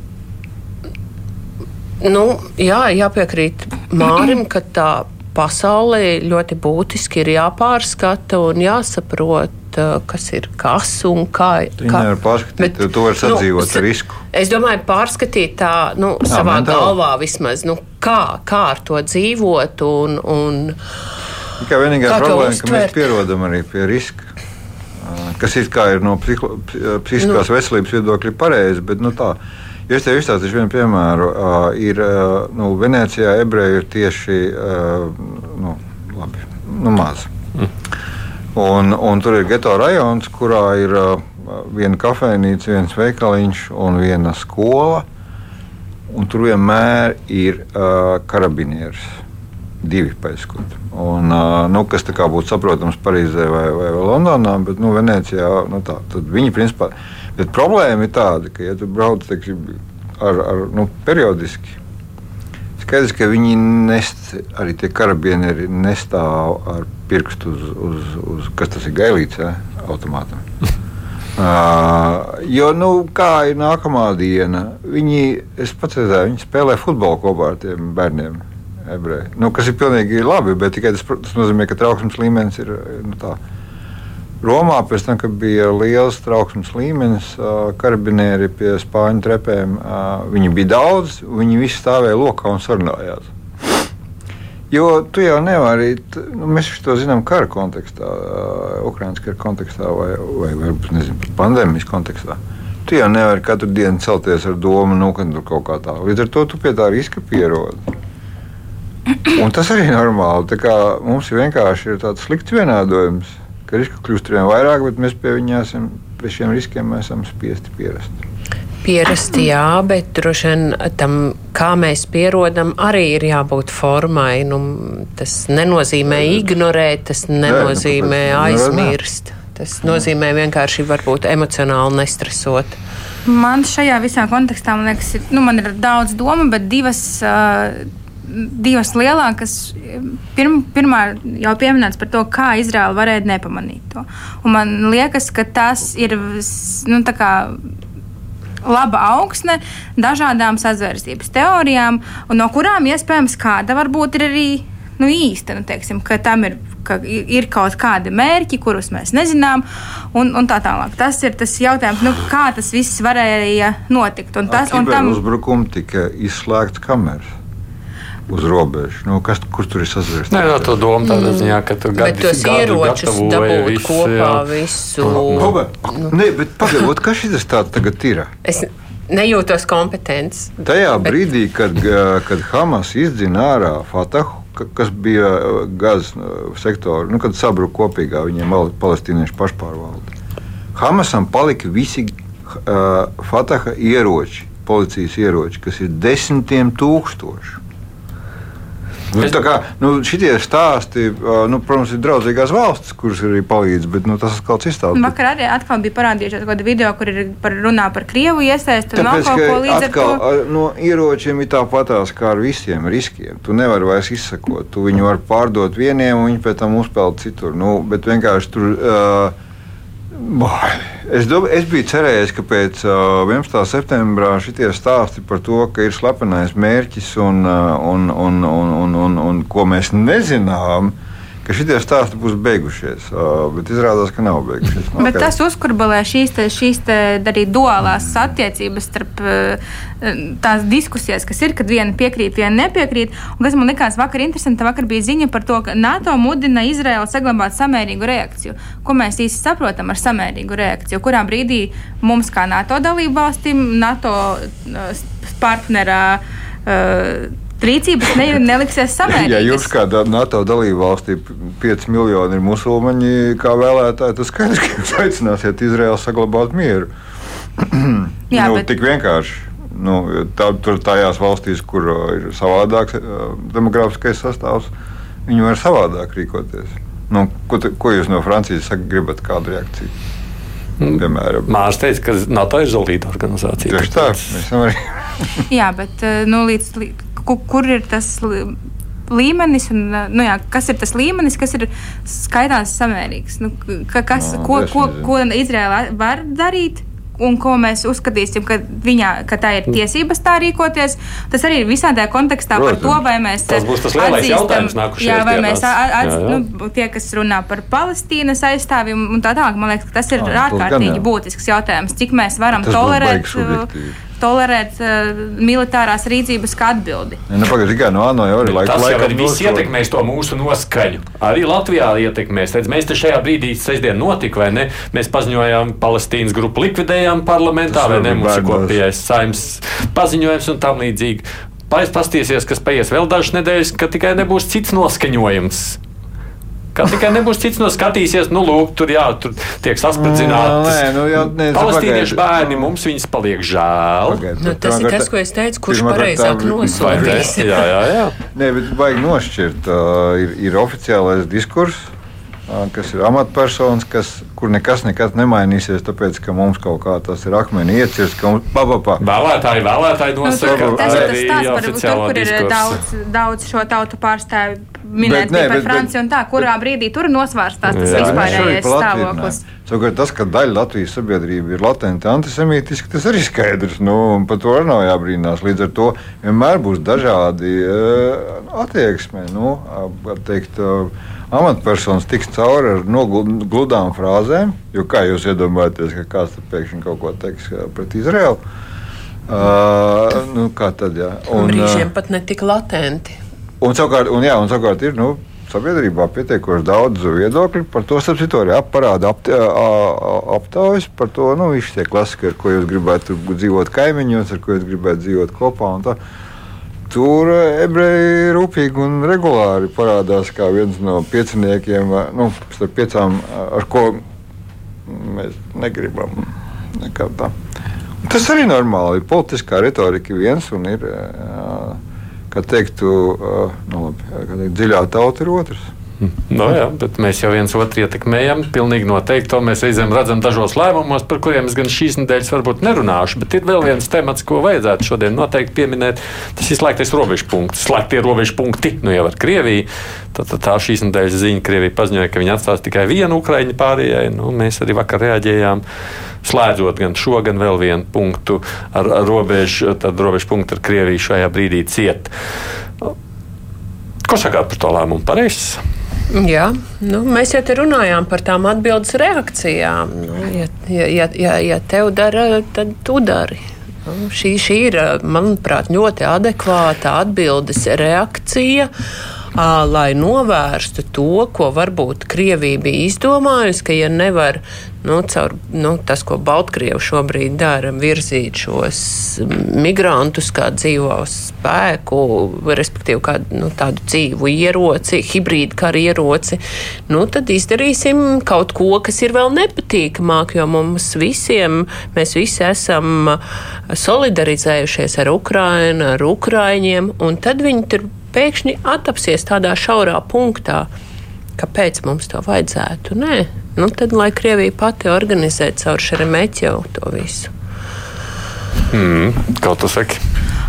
Nu, jā, jāpiekrīt Mārim, ka tā pasaulē ļoti būtiski ir jāpārskata un jāsaprot, kas ir kas un kā. Viņa kā. nevar pārskatīt, bet, to var sadzīvot nu, ar risku. Es domāju, pārskatīt tā nu, jā, savā mentāli. galvā vismaz, nu, kā, kā ar to dzīvot. Un, un, Tikai vienīgā problēma, ka mēs pierodam arī pie riska. Kas ir, ir no psihiskās nu, veselības viedokļa pareizi, bet nu, tā Es tev izstāstīšu vienu piemēru. Uh, ir, uh, nu, Venecijā ebreji ir tieši uh, nu, labi, nu, maz. Mm. Un, un tur ir geto rajons, kurā ir uh, viena kafejnīca, viens veikaliņš un viena skola. Un tur vienmēr ir uh, karabinieris. Divi pēckoti. Un, nu, kas būtu saprotams Parīzē vai, vai Londonā, bet nu, Venecijā nu, tā, viņi principā. Bet problēma ir tāda, ka, ja tu brauc teiksim, ar, ar nu, periodiski, skaidrs, ka viņi nest, arī tie karabienieri nestāv ar pirkstu uz, uz, uz kas tas ir gailīts, ja, automātam. Uh, jo, nu, kā ir nākamā diena, viņi, es pats redzēju, viņi spēlē futbolu kopā ar tiem bērniem. Ebreji. Nu, kas ir pilnīgi labi, bet tikai tas, tas nozīmē, ka trauksmes līmenis ir nu, tāds Romā pēc tam, kad bija liels trauksmes līmenis, karabinieri pie spāņu trepēm, viņi bija daudz, viņi visi stāvēja lokā un sarunājās. Jo tu jau nevari, nu, mēs to zinām kara kontekstā, Ukraiņas kara kontekstā vai, vai varbūt nezinu, pandēmijas kontekstā. Tu jau nevari katru dienu celties ar domu, nu, ka tur kaut kā tā. Līdz ar to tu pie tā riska pierodi. Un tas arī ir normāli. Mums ir vienkārši tāds slikts vienādojums ka risku kļūst ar vien vairāk, bet mēs pie esam, pie šiem riskiem esam spiesti pierast. Pierasti, jā, bet droši vien tam, kā mēs pierodam, arī ir jābūt formai. Nu, tas nenozīmē ignorēt, tas nenozīmē nu, aizmirst. Tas nozīmē vienkārši varbūt emocionāli nestresot. Man šajā visā kontekstā man liekas, ir, nu, man ir daudz domu, bet divas. Uh, divas lielākas. Pirm, pirmā jau pieminēts par to, kā Izraela varēja nepamanīt to. Un man liekas, ka tas ir nu, laba augsne dažādām sazvērstības teorijām, no kurām iespējams kāda varbūt ir arī nu, īsta. Nu, teiksim, ka tam ir, ka ir kaut kādi mērķi, kurus mēs nezinām, un, un tā tālāk. Tas ir tas jautājums, nu, kā tas viss varēja notikt. Un tas, un tam uzbrukumi tika izslēgts kameras uz robežas. Nu, kas, kur tur ir sazināts? Nē, no, to domu tādā mm. ziņā, ka tur gadi, tos ieročus dabūt visu, kopā visu. Nu, nu. Nē, bet pagaidot, kas šis tāds tagad ir? Es nejūtos kompetents. Tajā bet... brīdī, kad, kad Hamas izdzina ārā Fatahu, kas bija gazas sektora, nu, kad sabruka kopīgā viņiem palestīniešu pašpārvalde. Hamasam palika visi uh, Fataha ieroči, policijas ieroči, kas ir desmitiem tūkstoši. Nu, tā kā nu, šitie stāsti, nu, protams, ir draudzīgās valstis, kuras arī palīdz, bet nu, tas ir kaut kas izstāstīts. Vakar arī atkal bija parādījušies kāda video, kur ir par runā par Krievu iesaistu kaut ko līdz atkal, to. No ieročiem ir tāpatās kā ar visiem riskiem. Tu nevari vairs izsakot. Tu viņu vari pārdot vieniem, un viņi pēc tam uzpeld citur. Nu, bet vienkārši tur. Uh, Es, domāju, es biju cerējis, ka pēc uh, 11. septembra šie stāsti par to, ka ir slepenais mērķis un, uh, un, un, un, un, un, un ko mēs nezinām, uh, ka šie stāsti būs beigušies. Bet izrādās, ka nav beigušies. No, bet tas uzkurbulē šīs, te, šīs te arī duālās attiecības starp tās diskusijas, kas ir, kad viena piekrīt, viena nepiekrīt. Un kas man likās vakar interesanti, vakar bija ziņa par to, ka NATO mudina Izraelu saglabāt samērīgu reakciju. Ko mēs īsti saprotam ar samērīgu reakciju? Kurā brīdī mums, kā NATO dalību valstīm, NATO partnerā, uh, rīcības ne, neliksies samērīgas. Ja jums kā NATO dalību valstī 5 miljoni ir musulmaņi, kā vēlētāji, tad skaidrs, ka jūs aicināsiet Izraelu saglabāt mieru. Jā, nu, bet... Tik vienkārši. Nu, tā, tur tajās valstīs, kur uh, ir savādāks uh, demogrāfiskais sastāvs, viņi var savādāk rīkoties. Nu, ko, ko jūs no Francijas sakat, gribat kādu reakciju? Mm. Piemēram, Mārcis teica, ka NATO ir zelīta organizācija. Tieši tā, mēs arī. Jā, bet uh, nu, līdz, kur, kur ir tas līmenis, un, nu, jā, kas ir tas līmenis, kas ir skaitās samērīgs. Nu, ka, kas, no, ko, ko, ko Izraela var darīt? Un ko mēs uzskatīsim, ka, viņā, ka tā ir tiesības tā rīkoties. Tas arī ir visā tajā kontekstā Protams. par to, vai mēs tas būs tas lielais jautājums jā, vai mēs atz, jā, jā. Nu, tie, kas runā par Palestīnas aizstāvjiem un tā tālāk, man liekas, tas ir ārkārtīgi būtisks jautājums, cik mēs varam tas tolerēt tolerēt uh, militārās rīcības kā atbildi. Ja, nu, Pagaidiet, tikai no ANO jau ir laika. Tas jau arī viss ietekmēs to mūsu noskaņu. Arī Latvijā ietekmēs. Redz, mēs te šajā brīdī sestdien notika, vai ne? Mēs paziņojām Palestīnas grupu likvidējām parlamentā, vai ne? Mums ir kopējais saimnes paziņojums un tam līdzīgi. Pastāstīsies, kas paies vēl dažas nedēļas, ka tikai nebūs cits noskaņojums. Kā tikai nebūs cits no skatīsies, nu, lūk, tur, jā, tur tiek saspridzināti. Nu, nu, Palestīniešu bērni mums viņas paliek žēl. Pagaid, nu, tas ir tas, ko es teicu, kurš pareizāk nosodīs. Jā, jā, jā. Nē, bet vajag nošķirt. Uh, ir, ir oficiālais diskurss kas ir amatpersonas, kas, kur nekas nekad nemainīsies, tāpēc, ka mums kaut kā tas ir akmeni iecirsts, ka mums papapā. Vēlētāji, vēlētāji nosaka, nu, tas ir tas stāsts par tur, kur ir daudz, daudz šo tautu pārstāvju minēt bet, ne, par bet, Franciju un tā, kurā brīdī tur nosvārstās tas vispārējais stāvoklis. Savukārt tas, ka daļa Latvijas sabiedrība ir latenti antisemītiska, tas arī skaidrs. Nu, par to arī nav jābrīnās. Līdz ar to vienmēr būs dažādi uh, attieksmi. Nu, teikt, uh, amatpersonas tiks cauri ar nogludām frāzēm. Jo kā jūs iedomājaties, ka kāds pēkšņi kaut ko teiks pret Izraelu? Uh, nu, kā tad? Jā. Un, brīžiem pat ne tik latenti. Un savukārt, un, jā, un savukārt ir nu, sabiedrībā pietiekoši daudz viedokļu par to. Starp citu, arī parāda ap, aptaujas par to, nu, visi tie klasiki, ar ko jūs gribētu dzīvot kaimiņos, ar ko jūs gribētu dzīvot kopā. Tur ebreji rūpīgi un regulāri parādās kā viens no pieciniekiem, nu, starp piecām, ar ko mēs negribam nekad tā. Tas arī normāli. Politiskā retorika ir viens un ir. Uh, kā teiktu, nu, labi, kā teikt, dziļā tauta ir otrs. No jā, bet mēs jau viens otru ietekmējam. Pilnīgi noteikti to mēs reizēm redzam dažos lēmumos, par kuriem es gan šīs nedēļas varbūt nerunāšu. Bet ir vēl viens temats, ko vajadzētu šodien noteikti pieminēt. Tas ir slēgtais robežu punkts. Slēgtie robežu punkti, nu jau ar Krieviju. Tad, tad tā šīs nedēļas ziņa Krievija paziņoja, ka viņi atstās tikai vienu Ukraiņu pārējai. Nu, mēs arī vakar reaģējām. Slēdzot gan šo, gan vēl vienu punktu ar, ar robežu, tad robežu punktu ar Krieviju šajā brīdī ciet. Ko sakāt par to lēmumu? Pareizs. Jā, nu, mēs jau te runājām par tām atbildes reakcijām. Nu, ja, ja, ja, ja tev dara, tad tu dari. Nu, šī, šī ir, manuprāt, ļoti adekvāta atbildes reakcija lai novērstu to, ko varbūt Krievija bija izdomājusi, ka, ja nevar nu, caur nu, tas, ko Baltkrievi šobrīd dara, virzīt šos migrantus kā dzīvo spēku, respektīvi kā nu, tādu dzīvu ieroci, hibrīdu kara ieroci, nu, tad izdarīsim kaut ko, kas ir vēl nepatīkamāk, jo mums visiem, mēs visi esam solidarizējušies ar Ukrainu, ar Ukraiņiem, un tad viņi tur pēkšņi attapsies tādā šaurā punktā. Kāpēc mums to vajadzētu? Nē, nu tad lai Krievija pati organizē caur Šeremetjevu to visu. Mm, kā tu saki?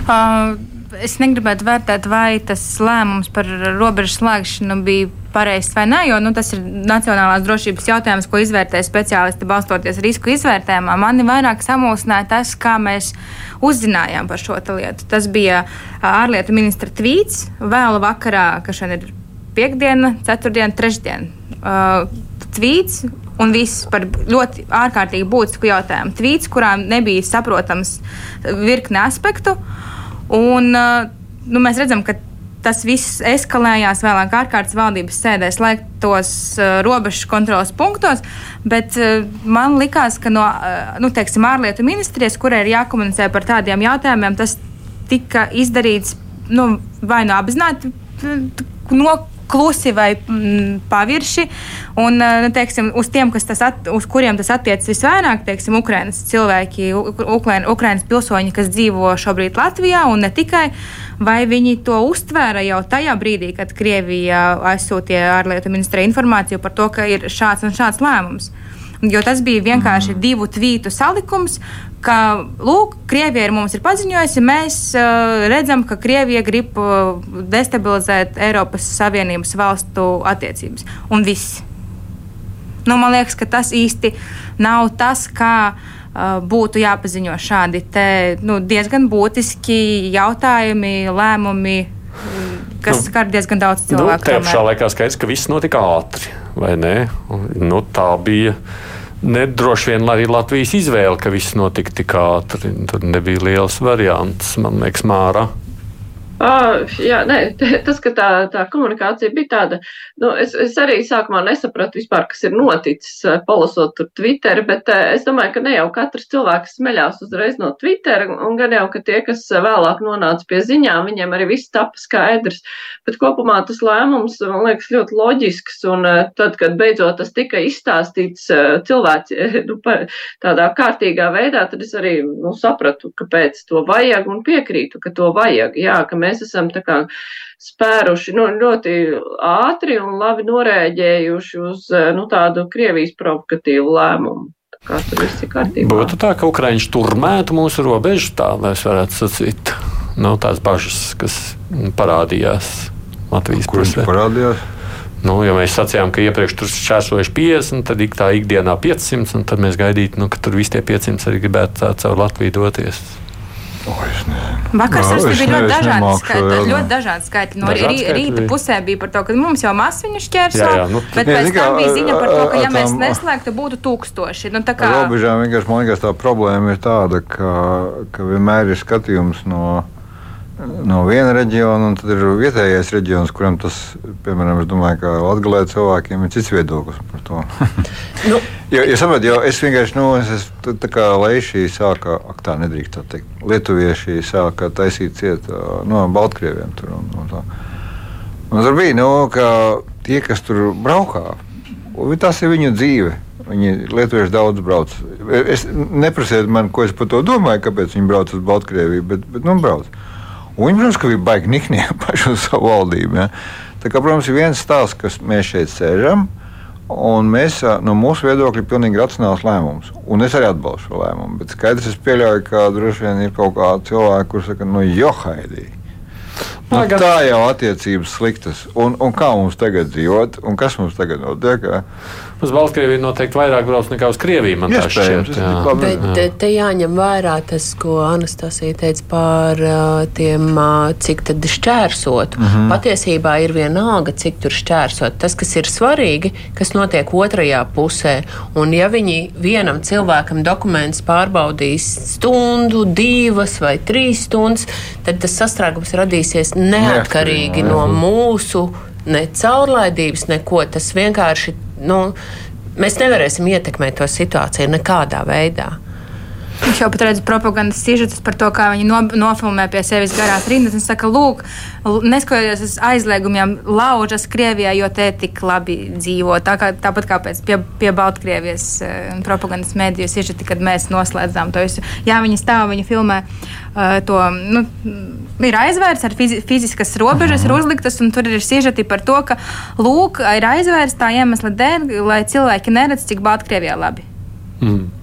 Uh, es negribētu vērtēt, vai tas lēmums par robežu slēgšanu bija pareizs vai nē, jo nu, tas ir nacionālās drošības jautājums, ko izvērtē speciālisti balstoties risku izvērtējumā. Mani vairāk samulsināja tas, kā mēs uzzinājām par šo lietu. Tas bija ārlietu ministra tvīts vēlu vakarā, ka šodien ir piekdiena, ceturtdiena, trešdiena. Uh, tvīts un viss par ļoti ārkārtīgi būtisku jautājumu. Tvīts, kurā nebija saprotams virkne aspektu. Un, uh, nu, mēs redzam, ka tas viss eskalējās vēlāk ārkārtas valdības sēdē, slēgtos uh, robežu kontrolas punktos. Bet uh, man likās, ka no uh, nu, teiksim, ārlietu ministrijas, kurai ir jākomunicē par tādiem jautājumiem, tas tika izdarīts nu, vai nu apzināti. No klusi vai mm, pavirši. Un, eh, nu, teiksim, uz tiem, at, uz kuriem tas attiecas visvairāk, teiksim, Ukrainas cilvēki, Ukrainas pilsoņi, kas dzīvo šobrīd Latvijā un ne tikai, vai viņi to uztvēra jau tajā brīdī, kad Krievija aizsūtīja ārlietu ministrija informāciju par to, ka ir šāds un šāds lēmums. Jo tas bija vienkārši mm. divu tvītu salikums, ka, lūk, Krievija ir mums ir paziņojusi, mēs uh, redzam, ka Krievija grib uh, destabilizēt Eiropas Savienības valstu attiecības. Un viss. Nu, man liekas, ka tas īsti nav tas, kā uh, būtu jāpaziņo šādi te, nu, diezgan būtiski jautājumi, lēmumi. Kas nu, skar diezgan daudz nu, cilvēku. Nu, Tajā pašā laikā skaidrs, ka viss notika ātri, vai ne? Nu, tā bija uh, Nedroši vien arī Latvijas izvēle, ka viss notika tik ātri. Tur nebija liels variants, man liekas, mārā. Uh, jā, nē, tas, ka tā, tā komunikācija bija tāda, nu, es, es arī sākumā nesapratu vispār, kas ir noticis, palasot tur Twitter, bet uh, es domāju, ka ne jau katrs cilvēks smeļās uzreiz no Twitter, un gan jau, ka tie, kas vēlāk nonāca pie ziņām, viņiem arī viss tapa skaidrs, bet kopumā tas lēmums, man liekas, ļoti loģisks, un uh, tad, kad beidzot tas tika izstāstīts uh, cilvēci, nu, pa, tādā kārtīgā veidā, tad es arī, nu, sapratu, kāpēc to vajag un piekrītu, ka to vajag, jā, ka mēs esam tā kā spēruši nu, ļoti ātri un labi norēģējuši uz nu, tādu Krievijas provokatīvu lēmumu. Kā tur viss ir kārtībā? Būtu tā, ka Ukraiņš turmētu mūsu robežu, tā mēs varētu sacīt. Nu, tās bažas, kas parādījās Latvijas pusē. Parādījās? Nu, ja mēs sacījām, ka iepriekš tur šķērsojuši 50, tad ik tā ikdienā 500, un tad mēs gaidītu, nu, ka tur visi tie 500 arī gribētu caur Latviju doties. Vakar no, bija ļoti dažādi skaitļi. Ļoti dažādi skaitļi. No dažādi rī, rīta bija. pusē bija par to, ka mums jau masiņu šķērso, jā, jā, nu, bet pēc tam bija ziņa par to, ka ja mēs neslēgtu, būtu tūkstoši. Nu, kā... Robežām vienkārši man liekas tā problēma ir tāda, ka, ka vienmēr ir skatījums no no viena reģiona, un tad ir vietējais reģions, kuram tas, piemēram, es domāju, ka Latvijā cilvēkiem ir cits viedoklis par to. nu. jo, ja saprot, jo es vienkārši, nu, es, es tā kā Leišī sāka, ak tā nedrīkst tā teikt, lietuvieši sāka taisīt ciet no Baltkrieviem tur un, un tā. Un tur bija, nu, ka tie, kas tur braukā, tas ir viņu dzīve. Viņi lietuvieši daudz brauc. Es neprasiet man, ko es par to domāju, kāpēc viņi brauc uz Baltkrieviju, bet, bet nu, brauc. Un viņi, protams, ka bija baigi niknie paši uz savu valdību. Ja? Tā kā, protams, ir viens stāsts, kas mēs šeit sēžam. Un mēs no mūsu viedokļa ir pilnīgi racionāls lēmums. Un es arī atbalstu šo lēmumu. Bet skaidrs, es pieļauju, ka droši vien ir kaut kādi cilvēki, kuriem saka, nu, johaidī. Nu, tā jau attiecības sliktas. Un, un kā mums tagad dzīvot, un kas mums tagad notiek? Uz Baltkrieviju noteikti vairāk brauc nekā uz Krieviju. Man tas šķiet. Jā. Bet jā. te jāņem vērā tas, ko Anastasija teica par tiem, cik tad šķērsot. Mm -hmm. Patiesībā ir vienalga, cik tur šķērsot. Tas, kas ir svarīgi, kas notiek otrajā pusē. Un ja viņi vienam cilvēkam dokumentus pārbaudīs stundu, divas vai trīs stundas, tad tas sastrēgums radīsies neatkarīgi no mūsu ne caurlaidības, neko. Tas vienkārši nu, mēs nevarēsim ietekmēt to situāciju nekādā veidā. Viņš jau pat redz propagandas sižetus par to, kā viņi no, nofilmē pie sevis garās rindas. Viņš saka, lūk, neskatoties uz aizliegumiem, laužas Krievijā, jo te tik labi dzīvo. Tā kā, tāpat kā pēc pie, pie Baltkrievijas uh, propagandas mēdīju sižeti, kad mēs noslēdzām to visu. Jā, viņi stāv, viņi filmē uh, to. Nu, ir aizvērts ar fizi fiziskas robežas, ir uzliktas, un tur ir sižeti par to, ka lūk, ir aizvērts tā iemesla dēļ, lai cilvēki neredz, cik Baltkrievijā labi. Mm.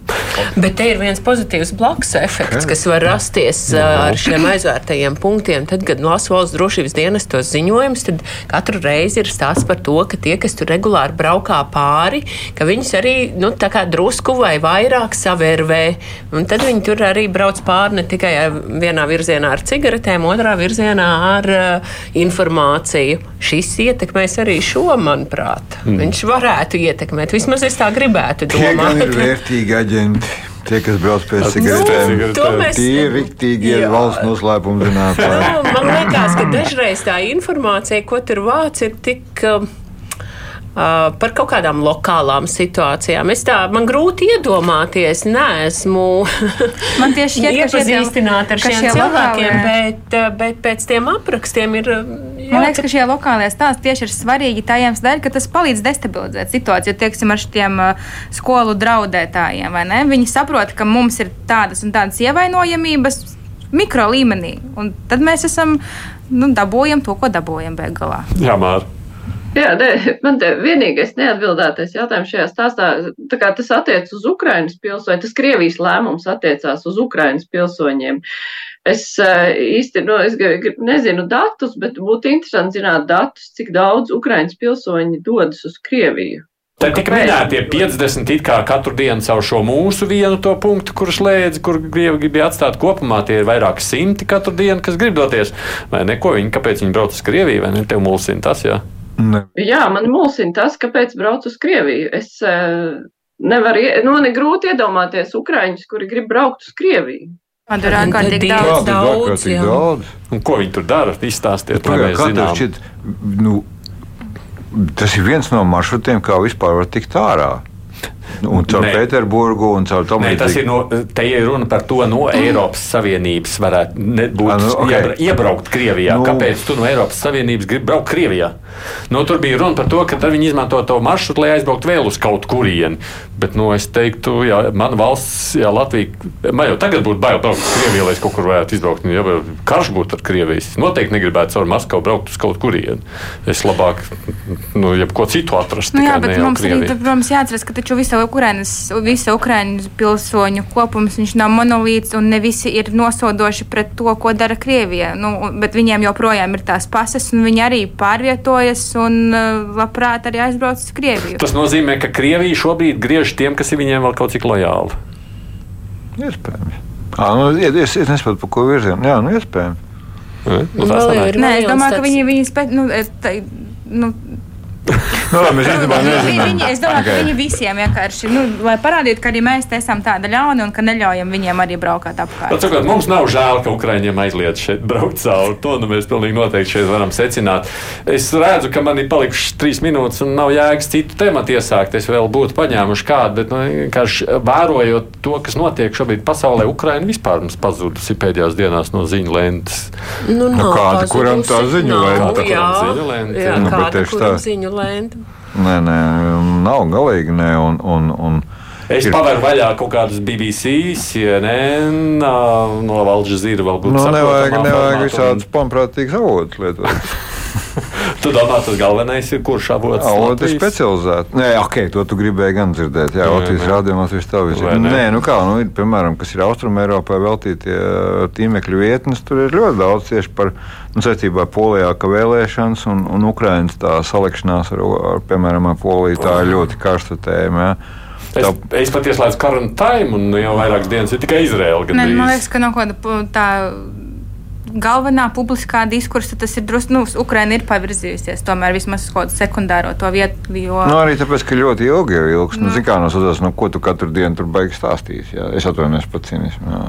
Bet te ir viens pozitīvs blakus efekts, kas var rasties ar šiem aizvērtajiem punktiem. Tad, kad lasa valsts drošības dienas tos ziņojumus, tad katru reizi ir stāsts par to, ka tie, kas tur regulāri braukā pāri, ka viņus arī nu, drusku vai vairāk savērvē. Un tad viņi tur arī brauc pāri ne tikai vienā virzienā ar cigaretēm, otrā virzienā ar uh, informāciju. Šis ietekmēs arī šo, manuprāt. Mm. Viņš varētu ietekmēt. Vismaz es tā gribētu domāt. Tie ir vērtīgi aģenti. Tie, kas brauc pēc cigaretēm, nu, mēs... tie ir rīktīgi valsts noslēpuma zinātnē. Man liekas, ka dažreiz tā informācija, ko tur vāc, ir tik. Uh, par kaut kādām lokālām situācijām. Es tā, man grūti iedomāties, man tieši iepazīstināta ar šiem cilvēkiem, bet, bet pēc tiem aprakstiem ir. Man liekas, ka šie lokālie stāsti tieši ir svarīgi tā iemesla dēļ, ka tas palīdz destabilizēt situāciju. Tieksim, ar šiem skolu draudētājiem, vai ne? Viņi saprot, ka mums ir tādas un tādas ievainojamības mikro līmenī, un tad mēs esam, nu, dabūjam to, ko dabūjam beigās. Jā, Māra. Jā, ne, man te vienīgais neatbildētais jautājums šajā stāstā, tā kā tas attiec uz Ukrainas pilsoņiem, tas Krievijas lēmums attiecās uz Ukrainas pilsoņiem. Es īsti, nu, es nezinu datus, bet būtu interesanti zināt datus, cik daudz Ukrainas pilsoņi dodas uz Krieviju. Tā tika minēta 50 it kā katru dienu caur šo mūsu vienu to punktu, kurš lēdz, kur Krievi gribēja atstāt kopumā. Tie ir vairāk simti katru dienu, kas grib doties. Vai neko viņi, kāpēc viņi brauc uz Krieviju, vai ne? Tev mulsina tas, jā. Ne. Jā, man mulsina tas, kāpēc brauc uz Krieviju. Es uh, nevaru, nu, ne grūti iedomāties Ukraiņus, kuri grib braukt uz Krieviju. Man tur ārkārtīgi daudz, daudz, daudz. Un ko viņi tur dara? Izstāstiet, lai mēs zinām. Šķiet, nu, tas ir viens no maršrutiem, kā vispār var tikt ārā. Nu, un caur Pēterburgu un caur to monētu. Tas ir no, te ir runa par to, no Eiropas Savienības varētu būt A, nu, okay. iebraukt Krievijā. Nu, Kāpēc tu no Eiropas Savienības gribi braukt Krievijā? Nu, tur bija runa par to, ka viņi izmanto to maršrutu, lai aizbrauktu vēl uz kaut kurieni. Bet nu, es teiktu, ja mana valsts, ja Latvija, man jau tagad būtu bail braukt uz Krieviju, lai es kaut kur varētu izbraukt. Ja karš būtu ar Krieviju, es noteikti negribētu caur Maskavu braukt uz kaut kurieni. Es labāk, nu, jebko citu atrastu. Nu, jā, bet mums Krieviju. arī, protams, jāatceras, ka taču visa Ukrainas, visa Ukrainas pilsoņu kopums nav monolīts un ne visi ir nosodoši pret to, ko dara Krievija. Nu, bet viņiem joprojām ir tās pases un viņi arī pārvietojas un uh, labprāt arī aizbrauc uz Krieviju. Tas nozīmē, ka Krievija šobrīd griež tiem, kas ir viņiem vēl kaut cik lojāli. Iespējams. Nu, es, es nesaprotu, pa ko virzienu. Jā, nu, iespējams. Nu, Nē, es domāju, ka viņi, viņi spēj, nu, tā, nu, nu, mēs īstenībā nezinām. Viņi, es domāju, okay. ka viņi visiem vienkārši, nu, lai parādītu, ka arī mēs esam tādi ļauni un ka neļaujam viņiem arī braukt apkārt. Pat, sakot, mums nav žēl, ka Ukraiņiem aizliedz šeit braukt cauri. To nu, mēs pilnīgi noteikti šeit varam secināt. Es redzu, ka man ir palikušas trīs minūtes un nav jēgas citu tematu iesākt. Es vēl būtu paņēmuši kādu, bet, nu, vienkārši vērojot to, kas notiek šobrīd pasaulē, Ukraina vispār mums pazudusi pēdējās dienās no ziņu lentes. Nu, nu, kāda, kuram tā ziņu lente? Jā, ziņu lente. Jā, jā. Nu, kāda, kuram ziņu lente. Nē, nē, nav galīgi nē. Un, un, un, Es pavēru vaļā kaut kādus BBC, CNN, no Valģa Zīra vēl būtu. Nu, nevajag, nevajag visādus pomprātīgus avotus lietot. Tu domā, tas galvenais ir kurš avots? Ir specializēts. Nē, ok, to tu gribēji gan dzirdēt. Jā, Latvijas rādījumā tas tā viss ir. Nē, nu kā, nu, ir, piemēram, kas ir Austrum Eiropā veltītie tīmekļu vietnes, tur ir ļoti daudz tieši par, nu, saistībā ar Polijā, ka vēlēšanas un, un Ukrainas tā salikšanās ar, ar piemēram, ar Poliju, tā ir ļoti karsta tēma. Jā. Es, es pat ieslēdzu karantīnu, un jau vairākas dienas ir tikai Izraela. Man liekas, ka no kāda tā galvenā publiskā diskursa tas ir drusku, nu, Ukraina ir pavirzījusies tomēr vismaz uz kaut kādu sekundāro to vietu. Jo... Nu, arī tāpēc, ka ļoti ilgi jau ilgs. Nu, nu. Zin kā no sazās, nu, ko tu katru dienu tur baigi stāstīsi. Jā. Es atvainojos par cinismu.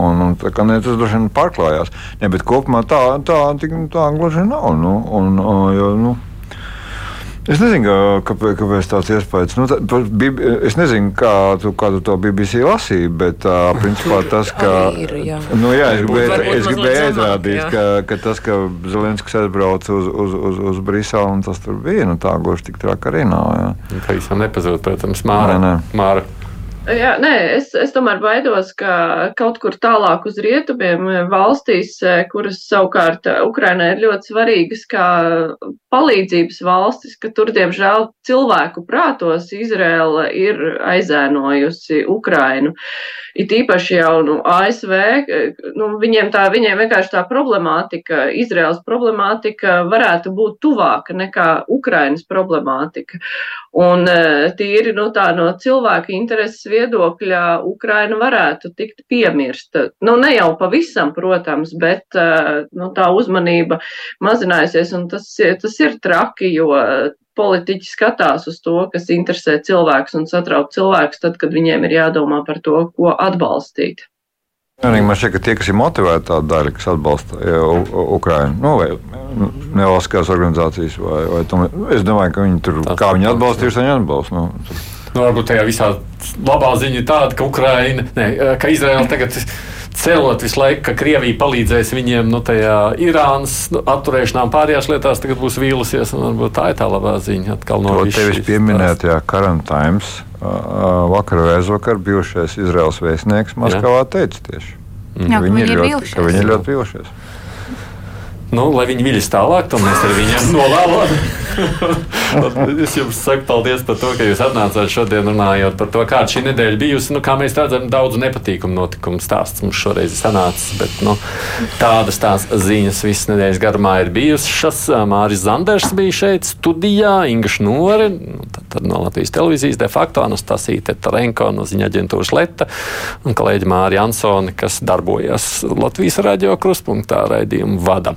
Un, un tā kā ne, tas droši vien pārklājās. Ne, bet kopumā tā, tā, tā, tā gluži nav. Nu, un, jo, nu, Es nezinu, kāpēc, kāpēc tāds iespējas. Nu, tā, es nezinu, kā tu, kā tu to BBC lasīji, bet uh, principā tas, ka. Ir, jā. Nu, jā, es gribēju, es gribēju aizrādīt, ka, ka tas, ka Zelenskis aizbrauca uz, uz, uz, uz Briselu un tas tur bija, nu, tā gluži tik traki arī nav. Tā īstenībā nepazūd, protams, Māra. Nē, nē. Māra. Jā, nē, es, es tomēr baidos, ka kaut kur tālāk uz rietumiem valstīs, kuras savukārt Ukrainai ir ļoti svarīgas kā palīdzības valstis, ka tur, diemžēl, cilvēku prātos Izrēla ir aizēnojusi Ukrainu. It īpaši jau nu, ASV, nu, viņiem, tā, viņiem vienkārši tā problemātika, Izraels problemātika varētu būt tuvāka nekā Ukrainas problemātika. Un tīri nu, tā, no cilvēka intereses viedokļa Ukraina varētu tikt piemirsta. Nu, ne jau pavisam, protams, bet nu, tā uzmanība mazinājusies, un tas, tas ir traki, jo politiķi skatās uz to, kas interesē cilvēkus un satrauc cilvēkus, tad, kad viņiem ir jādomā par to, ko atbalstīt. Man šķiet, ka tie, kas ir motivēti, tā daļa, kas atbalsta Ukraiņu, nu, vai nevalstiskās organizācijas, vai, vai tom, es domāju, ka viņi tur, tā, kā viņi atbalsta, tieši viņi atbalsta. Nu, tur. Nu, varbūt tajā visā labā ziņa ir tāda, ka Ukraina, ne, ka Izraela tagad celot visu laiku, ka Krievija palīdzēs viņiem nu, tajā Irānas nu, atturēšanā pārējās lietās, tagad būs vīlusies. Varbūt tā ir tā labā ziņa. Atkal no tevis pieminēt, jā, Karantīns. Vakar vai aizvakar bijušais Izraels vēstnieks Maskavā teica tieši, mm. jā, viņi, ir ļoti, viņi ir ļoti vīlušies. Nu, lai viņi viļas tālāk, to mēs ar viņiem novēlam. es jums saku paldies par to, ka jūs atnācāt šodien runājot par to, kāda šī nedēļa bijusi. Nu, kā mēs redzam, daudz nepatīkamu notikumu stāsts mums šoreiz sanācis, bet nu, tādas tās ziņas visas nedēļas garumā ir bijušas. Māris Zanders bija šeit studijā, Inga Šnore, nu, tad, tad no Latvijas televīzijas de facto Anastasija Tarenko no ziņa aģentūras Leta un kolēģi Māri Ansoni, kas darbojas Latvijas radio kruspunktā raidījumu vada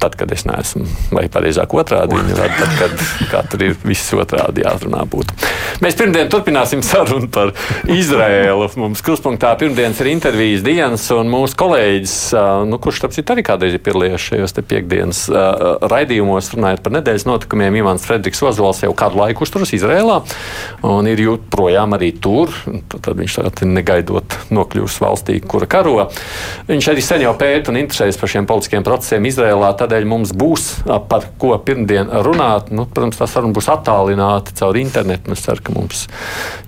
tad, kad es neesmu, vai pareizāk otrādi, rada, tad, kad katru ir viss otrādi jāatrunā būtu. Mēs pirmdien turpināsim sarunu par Izraēlu. Mums kruspunktā pirmdienas ir intervijas dienas, un mūsu kolēģis, nu, kurš tāpēc arī kādreiz ir piedalījies šajos te piekdienas raidījumos, runājot par nedēļas notikumiem, Ivans Fredriks Ozols jau kādu laiku uzturas Izrēlā, un ir joprojām arī tur. Tad viņš tagad negaidot nokļūs valstī, kura karo. Viņš arī sen jau pēta un interesējas par šiem politiskiem procesiem Izrēlā. Tādēļ mums būs par ko pirmdien runāt. Nu, protams, tā saruna būs attālināta caur internetu. Es ceru, ka mums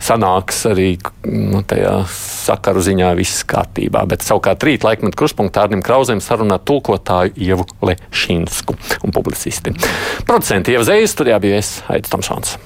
sanāks arī nu, tajā sakaru ziņā viss kārtībā. Bet savukārt rīt laikmetu kruspunktā Arnim Krauzēm sarunā tulkotāju Ievu Lešinsku un publicisti. Producenti Ieva Zējas, studijā bija es, Aits Tomsons.